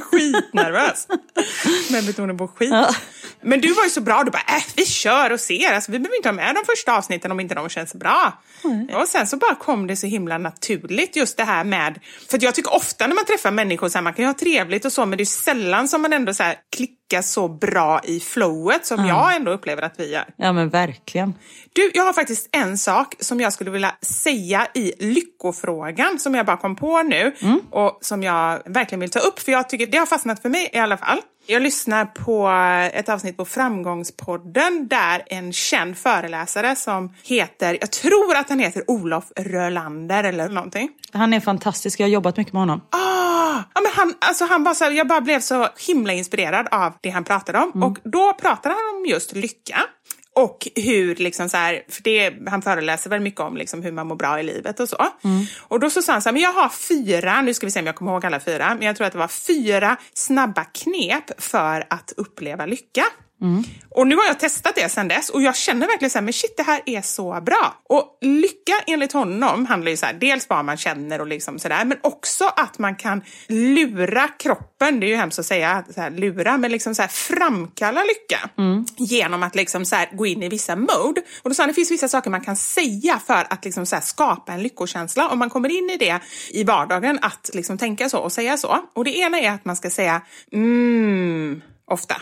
skitnervös. (laughs) Med betoning på skit. Ja. Men du var ju så bra, du bara äh, vi kör och ser. Alltså, vi behöver inte ha med de första avsnitten om inte de känns bra. Och sen så bara kom det så himla naturligt just det här med, för jag tycker ofta när man träffar människor så här, man kan ju ha trevligt och så men det är sällan som man ändå så här klickar så bra i flowet som jag ändå upplever att vi gör. Ja men verkligen. Du, jag har faktiskt en sak som jag skulle vilja säga i lyckofrågan som jag bara kom på nu och som jag verkligen vill ta upp för jag tycker det har fastnat för mig i alla fall. Jag lyssnar på ett avsnitt på Framgångspodden där en känd föreläsare som heter, jag tror att han heter Olof Rölander eller någonting. Han är fantastisk, jag har jobbat mycket med honom. Ah, ja, men han, alltså han var så jag bara blev så himla inspirerad av det han pratade om. Och då pratade han om just lycka. Och hur, liksom så här, för det, han föreläser väl mycket om liksom hur man mår bra i livet och så. Och då så sa han så här, men jag har fyra, nu ska vi se om jag kommer ihåg alla fyra, men jag tror att det var fyra snabba knep för att uppleva lycka. Och nu har jag testat det sen dess och jag känner verkligen så här, men shit det här är så bra. Och lycka enligt honom handlar ju så här, dels vad man känner och liksom sådär, men också att man kan lura kroppen, det är ju hemskt att säga så här, lura, men liksom så här, framkalla lycka genom att liksom så här, gå in i vissa mode. Och då sa han, det finns vissa saker man kan säga för att liksom så här, skapa en lyckokänsla. Om man kommer in i det i vardagen, att liksom tänka så och säga så. Och det ena är att man ska säga mm, ofta.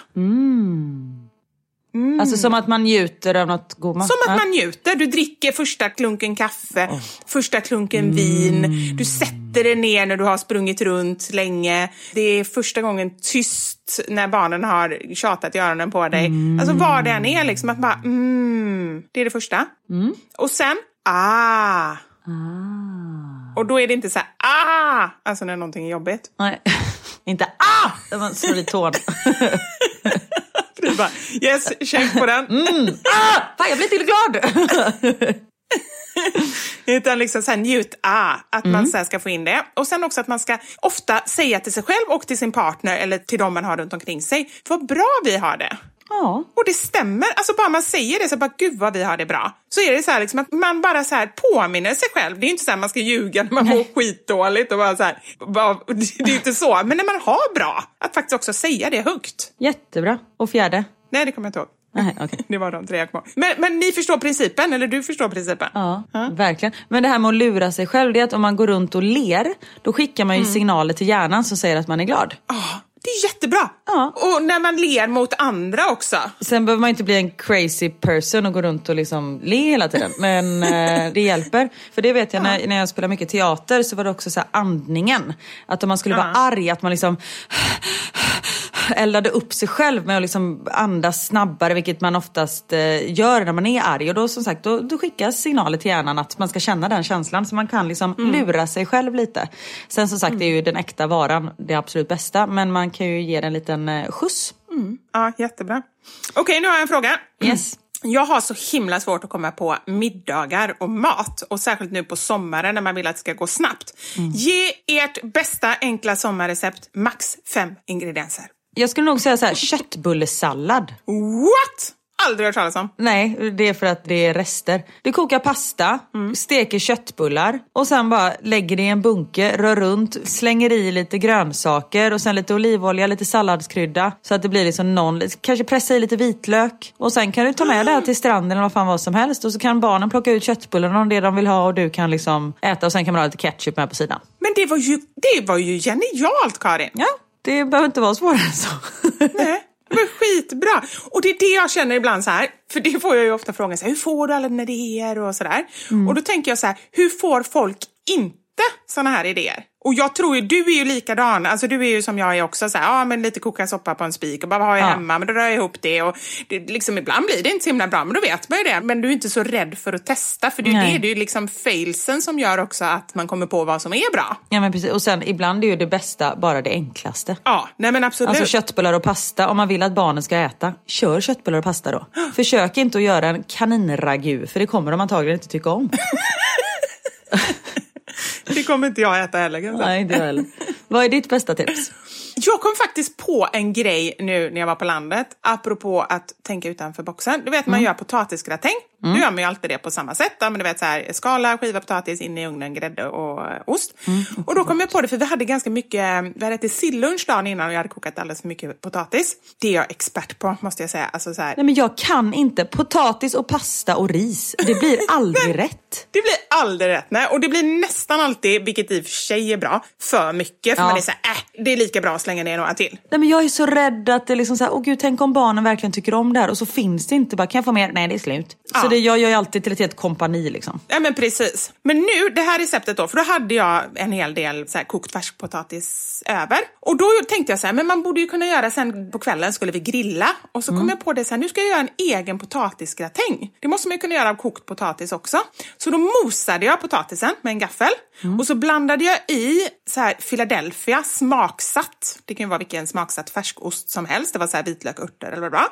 Alltså som att man njuter av något god mat. Som att man njuter. Du dricker första klunken kaffe, första klunken vin. Du sätter dig ner när du har sprungit runt länge. Det är första gången tyst när barnen har tjatat i öronen på dig. Alltså vad det än är, liksom att bara mm, det är det första. Och sen ah. Och då är det inte så här ah, alltså när någonting är jobbigt. Nej. (laughs) Inte ah! Där man slår i tån. Du bara yes, check på den. ah! Fan, jag blir till glad! (laughs) Utan liksom så här, njut, ah, att man så här ska få in det. Och sen också att man ska ofta säga till sig själv och till sin partner eller till de man har runt omkring sig, vad bra vi har det. Ja. Och det stämmer. Alltså bara man säger det så bara, gud vad vi har det bra. Så är det så här liksom att man bara så här påminner sig själv. Det är inte så här man ska ljuga när man mår skitdåligt och bara så här, bara, det är inte så. Men när man har bra, att faktiskt också säga det högt. Jättebra. Och fjärde? Nej, det kommer jag inte ihåg. Nej, okej. (laughs) Det var de tre jag kom men, men ni förstår principen, eller du förstår principen? Ja, verkligen. Men det här med att lura sig själv, det är att om man går runt och ler, då skickar man ju signaler till hjärnan som säger att man är glad. Ja, det är jättebra! Ja. Och när man ler mot andra också. Sen behöver man inte bli en crazy person och gå runt och liksom le hela tiden. Men (laughs) eh, det hjälper. För det vet jag när, när jag spelar mycket teater så var det också så här andningen. Att om man skulle vara arg, att man liksom eldade upp sig själv med att liksom andas snabbare, vilket man oftast eh, gör när man är arg. Och då som sagt, då, då skickas signaler till hjärnan att man ska känna den känslan. Så man kan liksom lura sig själv lite. Sen som sagt, det är ju den äkta varan det absolut bästa. Men man kan ju ge den en liten eh, skjuts. Ja, jättebra. Okej, nu har jag en fråga. Yes. (clears throat) Jag har så himla svårt att komma på middagar och mat och särskilt nu på sommaren när man vill att det ska gå snabbt. Ge ert bästa enkla sommarrecept, max fem ingredienser. Jag skulle nog säga så här, köttbullesallad. What? Aldrig hört talas om. Nej, det är för att det är rester. Du kokar pasta, steker köttbullar och sen bara lägger det i en bunke, rör runt, slänger i lite grönsaker och sen lite olivolja, lite salladskrydda så att det blir liksom någon, kanske pressa i lite vitlök och sen kan du ta med det här till stranden eller vad fan vad som helst och så kan barnen plocka ut köttbullarna och det de vill ha och du kan liksom äta och sen kan man ha lite ketchup med på sidan. Men det var ju, det var ju genialt Karin! Ja, det behöver inte vara svårare än så. Nej, var skitbra. Och det är det jag känner ibland så här, för det får jag ju ofta frågan så här, hur får du alla dina idéer och sådär. Och då tänker jag så här, hur får folk inte såna här idéer? Och jag tror ju, du är ju likadan, alltså du är ju som jag är också så här, ja men lite koka soppa på en spik och bara vad har jag Ja. hemma, men då rör jag ihop det och det, liksom ibland blir det inte så himla bra, men då vet man ju det. Men du är inte så rädd för att testa, för det är ju Nej. det, det är ju liksom failsen som gör också att man kommer på vad som är bra. Ja men precis, och sen ibland är ju det bästa bara det enklaste. Ja, nej men absolut. Alltså köttbullar och pasta, om man vill att barnen ska äta, kör köttbullar och pasta då. (gasps) Försök inte att göra en kaninragu, för det kommer de antagligen inte tycka om. (laughs) Det kommer inte jag äta heller. kan jag säga. Nej, inte jag heller. Vad är ditt bästa tips? Jag kom faktiskt på en grej nu när jag var på landet, apropå att tänka utanför boxen. Du vet, man gör potatisgratäng. Då gör man ju alltid det på samma sätt. Ja, men du vet, så här, skala, skiva potatis, in i ugnen, grädde och eh, ost. och då kom jag på det, för vi hade ganska mycket, vi hade ätit sillunch dagen innan och jag hade kokat alldeles för mycket potatis. Det är jag expert på, måste jag säga. Alltså, så här, Nej men jag kan inte potatis och pasta och ris. Det blir aldrig (laughs) rätt. Det blir aldrig rätt. Nej. Och det blir nästan alltid, vilket i och för sig är bra, för mycket. För Ja. man är så här, äh, det är lika bra att slänga ner några till. Nej men jag är så rädd att det är liksom så här, åh gud tänk om barnen verkligen tycker om det här och så finns det inte bara, kan jag få mer? Nej det är slut. Så Ja. det, jag gör ju alltid till ett helt kompani liksom. Ja men precis. Men nu, det här receptet då, för då hade jag en hel del så här, kokt färskpotatis över. Och då tänkte jag så här, men man borde ju kunna göra sen på kvällen skulle vi grilla. Och så kom jag på det så här, nu ska jag göra en egen potatisgratäng. Det måste man ju kunna göra av kokt potatis också. Så då mosade jag potatisen med en gaffel. Och så blandade jag i så här Philadelphia smaksatt. Det kan ju vara vilken smaksatt färskost som helst. Det var så här vitlök, örter eller vad det var.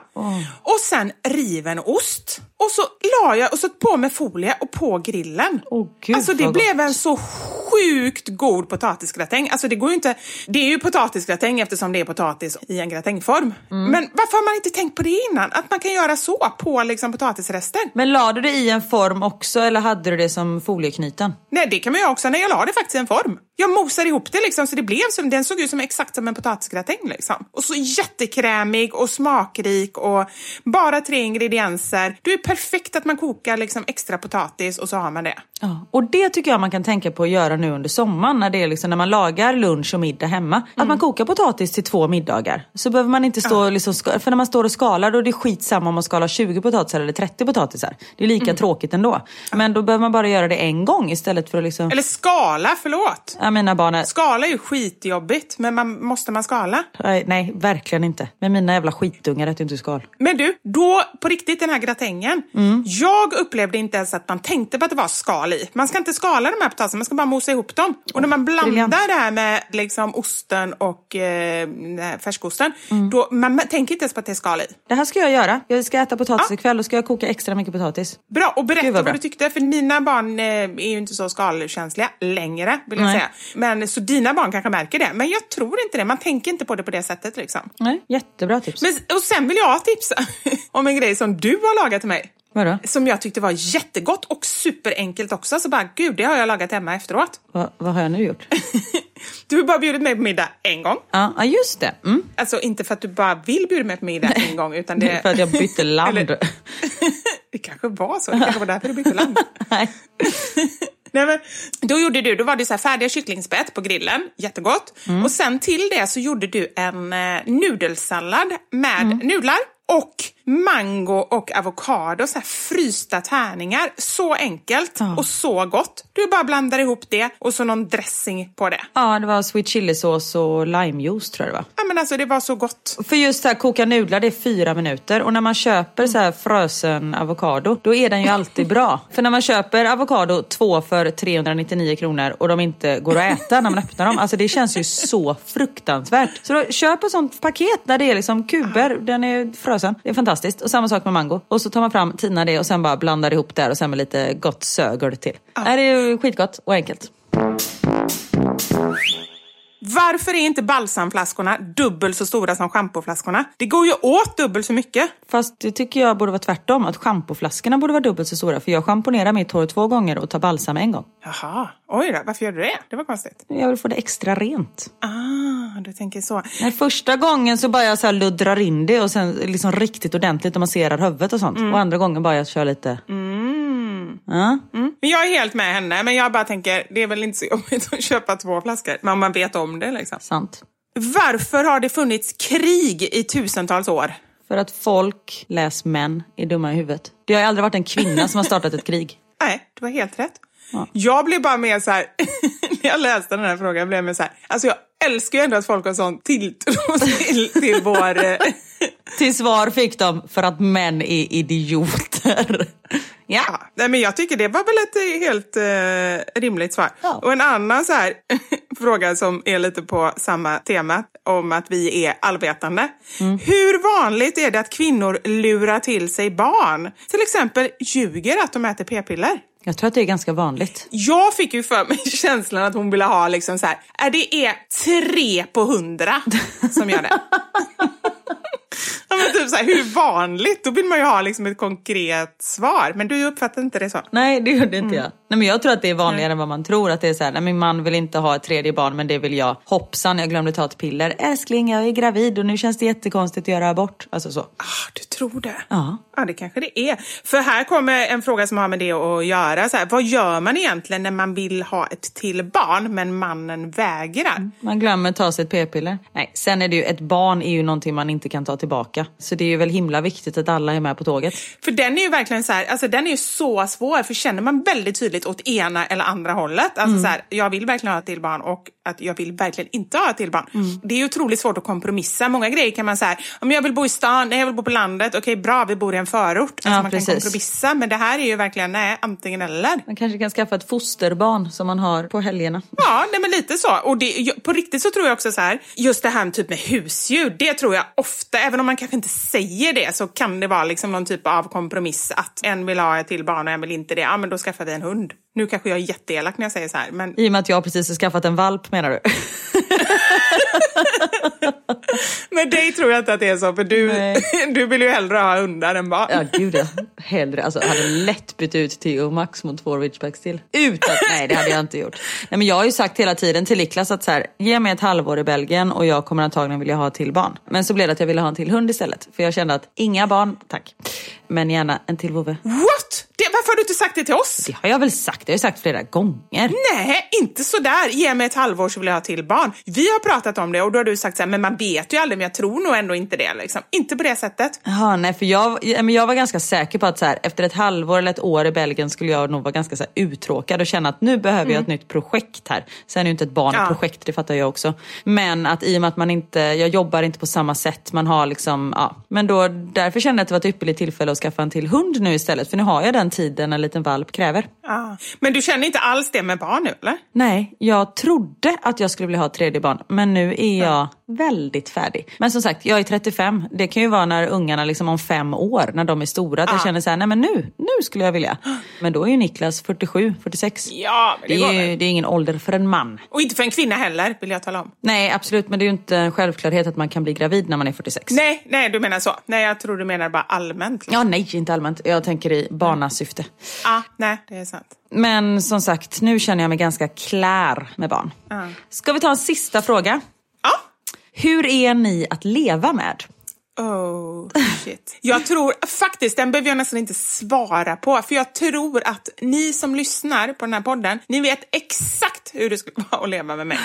Och sen riven ost. Och så la jag och så på med folie och på grillen. Åh, gud, alltså det blev en så sjukt god potatisgratäng. Alltså det går ju inte... Det är ju potatisgratäng eftersom det är potatis i en gratängform. Mm. Men varför har man inte tänkt på det innan? Att man kan göra så på liksom potatisrester. Men la du det i en form också eller hade du det som folieknyten? Nej, det kan man göra också. Nej, jag la det faktiskt i en form. Jag mosade ihop det liksom så det blev som, den såg ut som exakt som en potatisgratäng liksom. Och så jättekrämig och smakrik och bara tre ingredienser. Det är perfekt att man kokar liksom extra potatis och så har man det. Ja, och det tycker jag man kan tänka på att göra nu under sommaren när det är liksom när man lagar lunch och middag hemma. Att man kokar potatis till två middagar. Så behöver man inte stå och liksom, för när man står och skalar då är det skitsamma om man skalar 20 potatisar eller 30 potatisar. Det är lika tråkigt ändå. Men då behöver man bara göra det en gång istället för att liksom... Eller skala, förlåt. Ja, mina barn är... Skala är ju skitjobbigt, men man, måste man skala? Nej, nej, verkligen inte. Men mina jävla skitungar äter inte skal. Men du, då på riktigt den här gratängen. Jag upplevde inte ens att man tänkte på att det var skal i. Man ska inte skala de här potatisarna, man ska bara mosa ihop dem. Och när man blandar briljant. det här med liksom osten och eh, färskosten, Mm. då, man tänker inte ens på att det är skal i. Det här ska jag göra. Jag ska äta potatis ikväll och ska jag koka extra mycket potatis. Bra, och berätta vad, du tyckte, för mina barn eh, är ju inte så skalkänsliga längre, vill jag Nej. säga. Men, så dina barn kanske märker det, men jag tror inte det. Man tänker inte på det på det sättet. Liksom. Nej, jättebra tips. Men, och sen vill jag tipsa (laughs) om en grej som du har lagat till mig. Vadå? Som jag tyckte var jättegott och superenkelt också. Så bara, gud, det har jag lagat hemma efteråt. Va, vad har jag nu gjort? (laughs) Du har bara bjudit mig på middag en gång. Ja, just det. Mm. Alltså inte för att du bara vill bjuda mig på middag en gång, utan det... (laughs) För att jag bytte land. Eller- det kanske var så. Det kanske var därför du bytte land. Nej. Nej, men, då gjorde du, då var det så här färdiga kycklingspett på grillen, jättegott. Och sen till det så gjorde du en eh, nudelsallad med nudlar och mango och avokado, så här frysta tärningar. Så enkelt Ja. och så gott. Du bara blandar ihop det och så någon dressing på det. Ja, det var sweet chili-sås och limejuice tror jag det var. Ja men alltså det var så gott. För just så här, koka nudlar det är fyra minuter och när man köper så här frösen avokado då är den ju alltid bra. (laughs) För när man köper avokado två för 399 kronor och de inte går att äta när man öppnar dem, alltså det känns ju så fruktansvärt. Så då, köp ett sånt paket där det är liksom kuber, den är frösen. Det är fantastiskt. Och samma sak med mango. Och så tar man fram, tinar det och sen bara blandar ihop där och sen med lite gott sögel till. Nej, Det är ju skitgott och enkelt. Varför är inte balsamflaskorna dubbelt så stora som schampoflaskorna? Det går ju åt dubbelt så mycket. Fast det tycker jag borde vara tvärtom, att schampoflaskorna borde vara dubbelt så stora. För jag schamponerar mitt hår två gånger och tar balsam en gång. Jaha, oj då, varför gör du det? Det var konstigt. Jag vill få det extra rent. Ah, du tänker så. Nej, första gången så bara jag så här luddrar in det och sen liksom riktigt ordentligt och masserar huvudet och sånt. Och andra gången bara jag kör lite... Ja. Men jag är helt med henne, men jag bara tänker, det är väl inte så jobbigt att köpa två flaskor, men om man vet om det liksom. Sant. Varför har det funnits krig i tusentals år? För att folk, läs män, är dumma i huvudet. Det har aldrig varit en kvinna som har startat ett krig. (laughs) Nej, du har helt rätt. Jag blev bara mer så här, (laughs) när jag läste den här frågan blev jag mer så här, alltså jag älskar ju ändå att folk har sån tilltro (laughs) till, till vår... eh, Till svar fick de för att män är idioter. Ja. Ja, nej, men jag tycker det var väl ett eh, helt eh, rimligt svar. Ja. Och en annan så här, (laughs) fråga som är lite på samma tema, om att vi är allvetande. Mm. Hur vanligt är det att kvinnor lurar till sig barn? Till exempel ljuger att de äter p-piller. Jag tror att det är ganska vanligt. Jag fick ju för mig (laughs) känslan att hon ville ha liksom så här, är det är tre på hundra som gör det. (laughs) ja, men typ så här, hur vanligt? Då vill man ju ha liksom ett konkret svar. Men du uppfattar inte det så? Nej, det gjorde inte jag. Nej, men jag tror att det är vanligare än vad man tror. Att det är så här, nej, min man vill inte ha ett tredje barn, men det vill jag. Hoppsan, jag glömde ta ett piller. Älskling, jag är gravid och nu känns det jättekonstigt att göra abort. Alltså så. Ah, du tror det? Ja. Ja, det kanske det är. För här kommer en fråga som har med det att göra. Så här, vad gör man egentligen när man vill ha ett till barn, men mannen vägrar? Man glömmer ta sig ett p-piller. Nej, sen är det ju, ett barn är ju någonting man inte kan ta tillbaka. Så det är ju väl himla viktigt att alla är med på tåget. För den är ju verkligen så här, alltså den är ju så svår, för känner man väldigt tydligt åt ena eller andra hållet, alltså så här, jag vill verkligen ha ett till barn och att jag vill verkligen inte ha ett till barn. Det är otroligt svårt att kompromissa. Många grejer kan man säga, om jag vill bo i stan, nej jag vill bo på landet, okej bra, vi bor i en förort. Alltså Ja, man precis. kan kompromissa, men det här är ju verkligen, nej, antingen eller. Man kanske kan skaffa ett fosterbarn som man har på helgerna. Ja, nej, men lite så. Och det, på riktigt så tror jag också så här, just det här typ med husdjur, det tror jag ofta, även om man kanske inte säger det, så kan det vara liksom någon typ av kompromiss att en vill ha ett till barn och en vill inte det. Ja, men då skaffar vi en hund. Nu kanske jag är jätteelak när jag säger så här, men I och med att jag precis har skaffat en valp menar du? (laughs) med dig tror jag inte att det är så, för du, Nej. (laughs) du vill ju hellre ha hundar än barn. Ja gud ja. Hellre, alltså jag hade lätt bytt ut Theo och Max mot två ridgebacks till. Utan, nej det hade jag inte gjort. Nej men jag har ju sagt hela tiden till Niklas att så här, ge mig ett halvår i Belgien och jag kommer antagligen vilja ha till barn. Men så blev det att jag ville ha en till hund istället. För jag kände att inga barn, tack. Men gärna en till vovve. What? Varför har du inte sagt det till oss? Det har jag väl sagt, det har jag sagt flera gånger. Nej, inte sådär. Ge mig ett halvår så vill jag ha till barn. Vi har pratat om det och då har du sagt så här, men man vet ju aldrig, men jag tror nog ändå inte det. Liksom. Inte på det sättet. Jaha, nej för jag, ja, men jag var ganska säker på att så här, efter ett halvår eller ett år i Belgien skulle jag nog vara ganska så här, uttråkad och känna att nu behöver jag ett nytt projekt här. Sen är ju inte ett barn Ja. ett projekt, det fattar jag också. Men att i och med att man inte, jag jobbar inte på samma sätt, man har liksom, ja. Men då, därför kände jag att det var ett ypperligt tillfälle att skaffa en till hund nu istället. För nu har jag den tiden tiden en liten valp kräver. Ja. Men du känner inte alls det med barn nu eller? Nej, jag trodde att jag skulle vilja ha ett tredje barn, men nu är jag väldigt färdig. Men som sagt, jag är 35. Det kan ju vara när ungarna liksom om fem år, när de är stora, att jag känner så här, nej men nu, nu skulle jag vilja. Men då är ju Niklas 47, 46. Ja, men det, Det är, ju, det är ingen ålder för en man. Och inte för en kvinna heller, vill jag tala om. Nej, absolut, men det är ju inte en självklarhet att man kan bli gravid när man är 46. Nej, nej, du menar så. Nej, jag tror du menar bara allmänt. liksom. Ja, nej, inte allmänt. Jag tänker i barnasyfte. Ja, nej, det är sant. Men som sagt, nu känner jag mig ganska klär med barn. Ska vi ta en sista fråga? Hur är ni att leva med? Oh, shit. Jag tror faktiskt, den behöver jag nästan inte svara på, för jag tror att ni som lyssnar på den här podden, ni vet exakt hur det skulle (laughs) vara att leva med mig.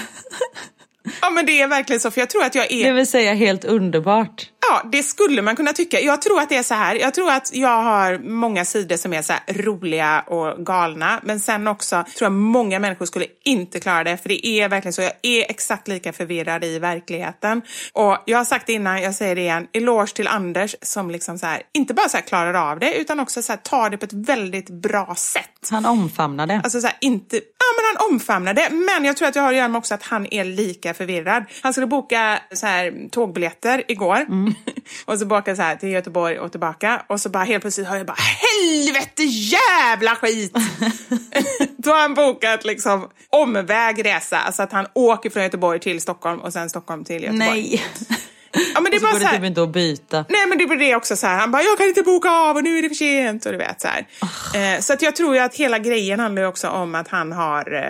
Ja, men det är verkligen så, för jag tror att jag är... Det vill säga helt underbart. Ja, det skulle man kunna tycka. Jag tror att det är så här. Jag tror att jag har många sidor som är så roliga och galna. Men sen också tror jag många människor skulle inte klara det. För det är verkligen så. Jag är exakt lika förvirrad i verkligheten. Och jag har sagt det innan, jag säger det igen. Eloge till Anders som liksom så här, inte bara så här klarar av det, utan också så här tar det på ett väldigt bra sätt. Han omfamnar det. Alltså så här, inte, ja men han omfamnar det. Men jag tror att jag har att göra med också att han är lika förvirrad. Han skulle boka så här tågbiljetter igår. (laughs) och så bokade så här till Göteborg och tillbaka. Och så bara helt plötsligt hör jag bara helvete jävla skit. (laughs) Då har han bokat liksom omväg resa. Alltså att han åker från Göteborg till Stockholm och sen Stockholm till Göteborg. Nej. Ja, men det Och så bara går så det här, typ inte att byta. Nej men det blir det också så här. Han bara, jag kan inte boka av och nu är det för sent och du vet så här. Eh, så att jag tror ju att hela grejen handlar också om att han har, eh,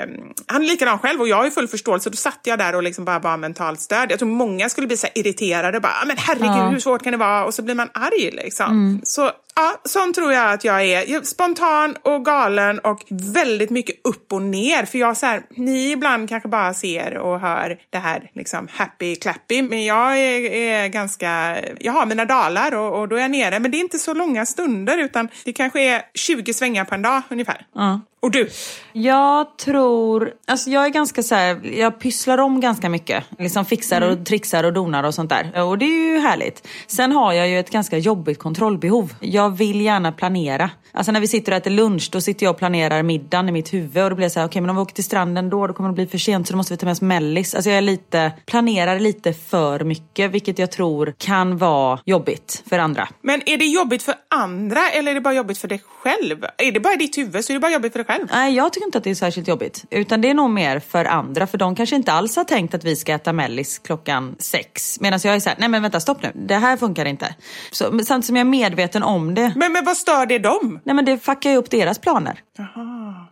han är likadan själv och jag har ju full förståelse. Då satt jag där och liksom bara var mentalt stöd. Jag tror många skulle bli så irriterade bara, "Ah, men herregud hur svårt kan det vara? Och så blir man arg liksom. Så ja, sån tror jag att jag är. Spontan och galen och väldigt mycket upp och ner. För jag så här, ni ibland kanske bara ser och hör det här liksom happy clappy. Men jag är, är ganska, jag har mina dalar och, och då är jag nere. Men det är inte så långa stunder utan det kanske är 20 svängar på en dag ungefär. Och du? Jag tror, alltså jag är ganska så här, jag pysslar om ganska mycket. Liksom fixar och trixar och donar och sånt där. Och det är ju härligt. Sen har jag ju ett ganska jobbigt kontrollbehov. Jag vill gärna planera. Alltså när vi sitter och äter lunch, då sitter jag och planerar middagen i mitt huvud. Och då blir det så här, okej men om vi åker till stranden då, då kommer det bli för sent så då måste vi ta med oss mellis. Alltså jag är lite, planerar lite för mycket, vilket jag tror kan vara jobbigt för andra. Men är det jobbigt för andra eller är det bara jobbigt för dig själv? Är det bara i ditt huvud så är det bara jobbigt för dig själv? Nej, jag tycker inte att det är särskilt jobbigt. Utan det är nog mer för andra. För de kanske inte alls har tänkt att vi ska äta mellis klockan sex. Medan jag är såhär, nej men vänta stopp nu. Det här funkar inte. Så, samtidigt som jag är medveten om det. Men, men vad stör det dem? Nej men det fuckar ju upp deras planer.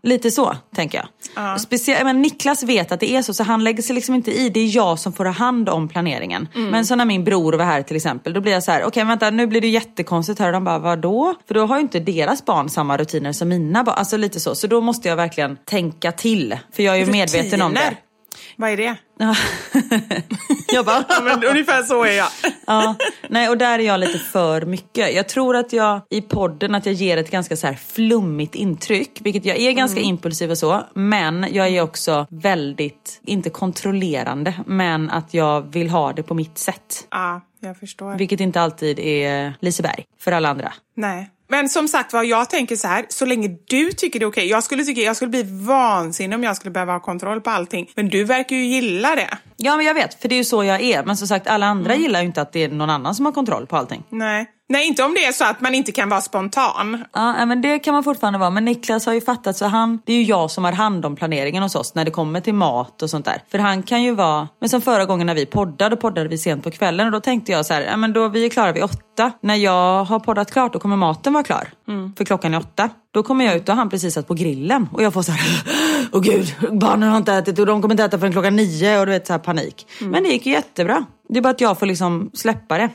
Lite så, tänker jag. Speciellt, men Niklas vet att det är så, så han lägger sig liksom inte i. Det är jag som får ha hand om planeringen. Men så när min bror var här till exempel, då blir jag så här: okej vänta nu blir det jättekonstigt här. Och de bara, vadå? För då har ju inte deras barn samma rutiner som mina barn. Alltså lite så. Så då måste jag verkligen tänka till. För jag är ju medveten om det. Vad är det? Ja. (laughs) jag bara, Ja, men ungefär så är jag. ja, nej och där är jag lite för mycket. Jag tror att jag i podden att jag ger ett ganska så här flummigt intryck, vilket jag är ganska impulsiv och så, men jag är också väldigt, inte kontrollerande, men att jag vill ha det på mitt sätt. Ja, jag förstår. Vilket inte alltid är Liseberg för alla andra. Nej. Men som sagt var, jag tänker så här, så länge du tycker det är okej. Jag skulle tycka, jag skulle bli vansinnig om jag skulle behöva ha kontroll på allting. Men du verkar ju gilla det. Ja men jag vet, för det är ju så jag är. Men som sagt, alla andra gillar ju inte att det är någon annan som har kontroll på allting. Nej. Nej, inte om det är så att man inte kan vara spontan. Ja, men det kan man fortfarande vara. Men Niklas har ju fattat så han, det är ju jag som har hand om planeringen hos oss när det kommer till mat och sånt där. För han kan ju vara, men som förra gången när vi poddade, då poddade vi sent på kvällen och då tänkte jag så här, ja men då vi är klara vid åtta. När jag har poddat klart då kommer maten vara klar. För klockan är åtta. Då kommer jag ut och han precis satt på grillen och jag får så här, (gasps) åh gud, barnen har inte ätit och de kommer inte äta förrän klockan nio och du vet så här panik. Men det gick ju jättebra. Det är bara att jag får liksom släppa det.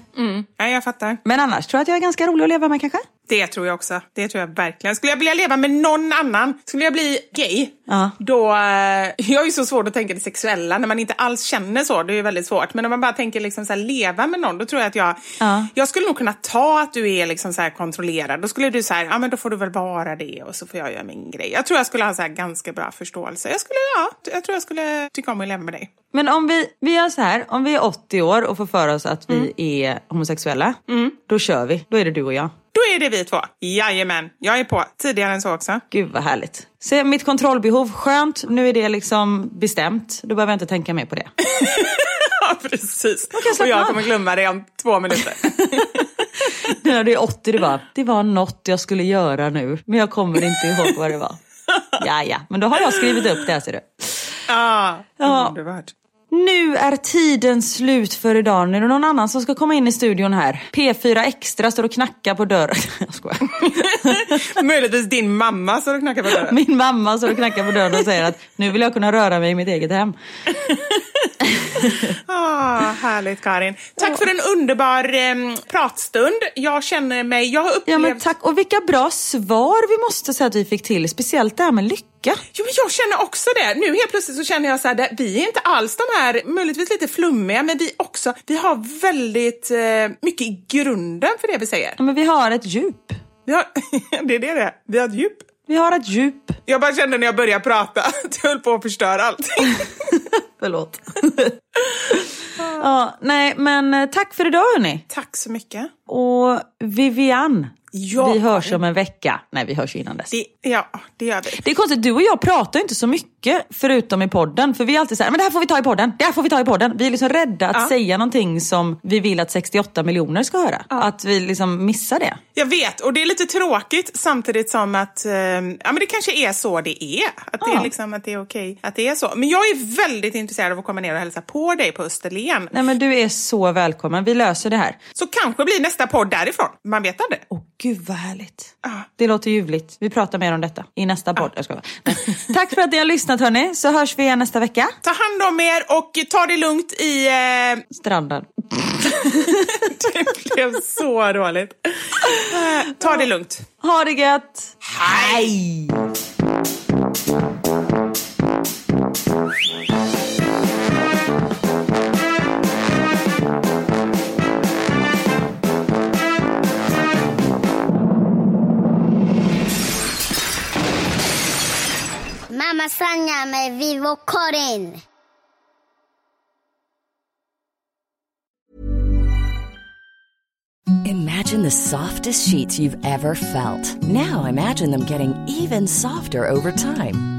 Ja, jag fattar. Men annars tror jag att jag är ganska rolig att leva med kanske. Det tror jag också. Det tror jag verkligen. Skulle jag vilja leva med någon annan, skulle jag bli gay, Ja. då... Eh, (laughs) jag har ju så svårt att tänka det sexuella när man inte alls känner så. Det är ju väldigt svårt. Men om man bara tänker liksom så här, leva med någon, då tror jag att jag... Ja. Jag skulle nog kunna ta att du är liksom så här kontrollerad. Då skulle du säga, ja men då får du väl vara det och så får jag göra min grej. Jag tror jag skulle ha så ganska bra förståelse. Jag skulle, ja, jag tror jag skulle tycka om att leva med dig. Men om vi, vi gör så här, om vi är 80 år och får för oss att vi är homosexuella, då kör vi. Då är det du och jag. Då är det vi två. Jajamän, jag är på. Tidigare än så också. Gud vad härligt. Se, mitt kontrollbehov, skönt. Nu är det liksom bestämt. Då behöver jag inte tänka mer på det. (laughs) ja, precis. Och jag kommer glömma det om två minuter. (laughs) När det är 80, det var, det var något jag skulle göra nu. Men jag kommer inte ihåg vad det var. (laughs) Ja, ja, men då har jag skrivit upp det, ser du. ah, Ja. underbart. Nu är tiden slut för idag. Nu är det någon annan som ska komma in i studion här. P4 Extra står och knackar på dörren. (laughs) Jag skojar. (laughs) Möjligtvis din mamma som knackar på dörren. Min mamma står och knackar på dörren och säger att nu vill jag kunna röra mig i mitt eget hem. (laughs) (laughs) Ah, härligt Karin. Tack för en underbar eh, pratstund. Jag känner mig, jag har upplevt... Ja men tack och vilka bra svar vi måste säga att vi fick till. Speciellt det här med lycka. Jo, men jag känner också det. Nu helt plötsligt så känner jag så här, det- vi är inte alls de här, möjligtvis lite flummiga, men vi också, vi har väldigt eh, mycket i grunden för det vi säger. Ja, men vi har ett djup. Har, (laughs) det är det det. Vi har ett djup. Vi har ett djup. Jag bara kände när jag började prata (laughs) att jag höll på att förstöra allting. (laughs) Förlåt. ja, nej men eh, tack för idag hörni. Tack så mycket. Och Vivian, Ja. vi hörs om en vecka. Nej vi hörs innan dess. Det, ja, det gör vi. Det är konstigt, du och jag pratar inte så mycket förutom i podden. För vi är alltid så här, men det här får vi ta i podden, det här får vi ta i podden. Vi är liksom rädda att Ja. säga någonting som vi vill att 68 miljoner ska höra. Att vi liksom missar det. Jag vet, och det är lite tråkigt samtidigt som att eh, ja, men det kanske är så det är. Att det, Ja. är, liksom, att det är okej att det är så. Men jag är väldigt intresserad av att komma ner och hälsa på dig på Österlen. Nej men du är så välkommen, vi löser det här. Så kanske blir nästa podd därifrån. Man vet aldrig. Åh gud vad härligt. Ja. Det låter ljuvligt. Vi pratar mer om detta i nästa podd. Jag. Nej. Tack för att ni har lyssnat hörni, så hörs vi igen nästa vecka. Ta hand om er och ta det lugnt i... Eh, Stranden. (laughs) det blev så dåligt. Eh, ta det lugnt. Ha det gött! Hej! Mamma Sanja med Vivo Karin. Imagine the softest sheets you've ever felt. Now imagine them getting even softer over time.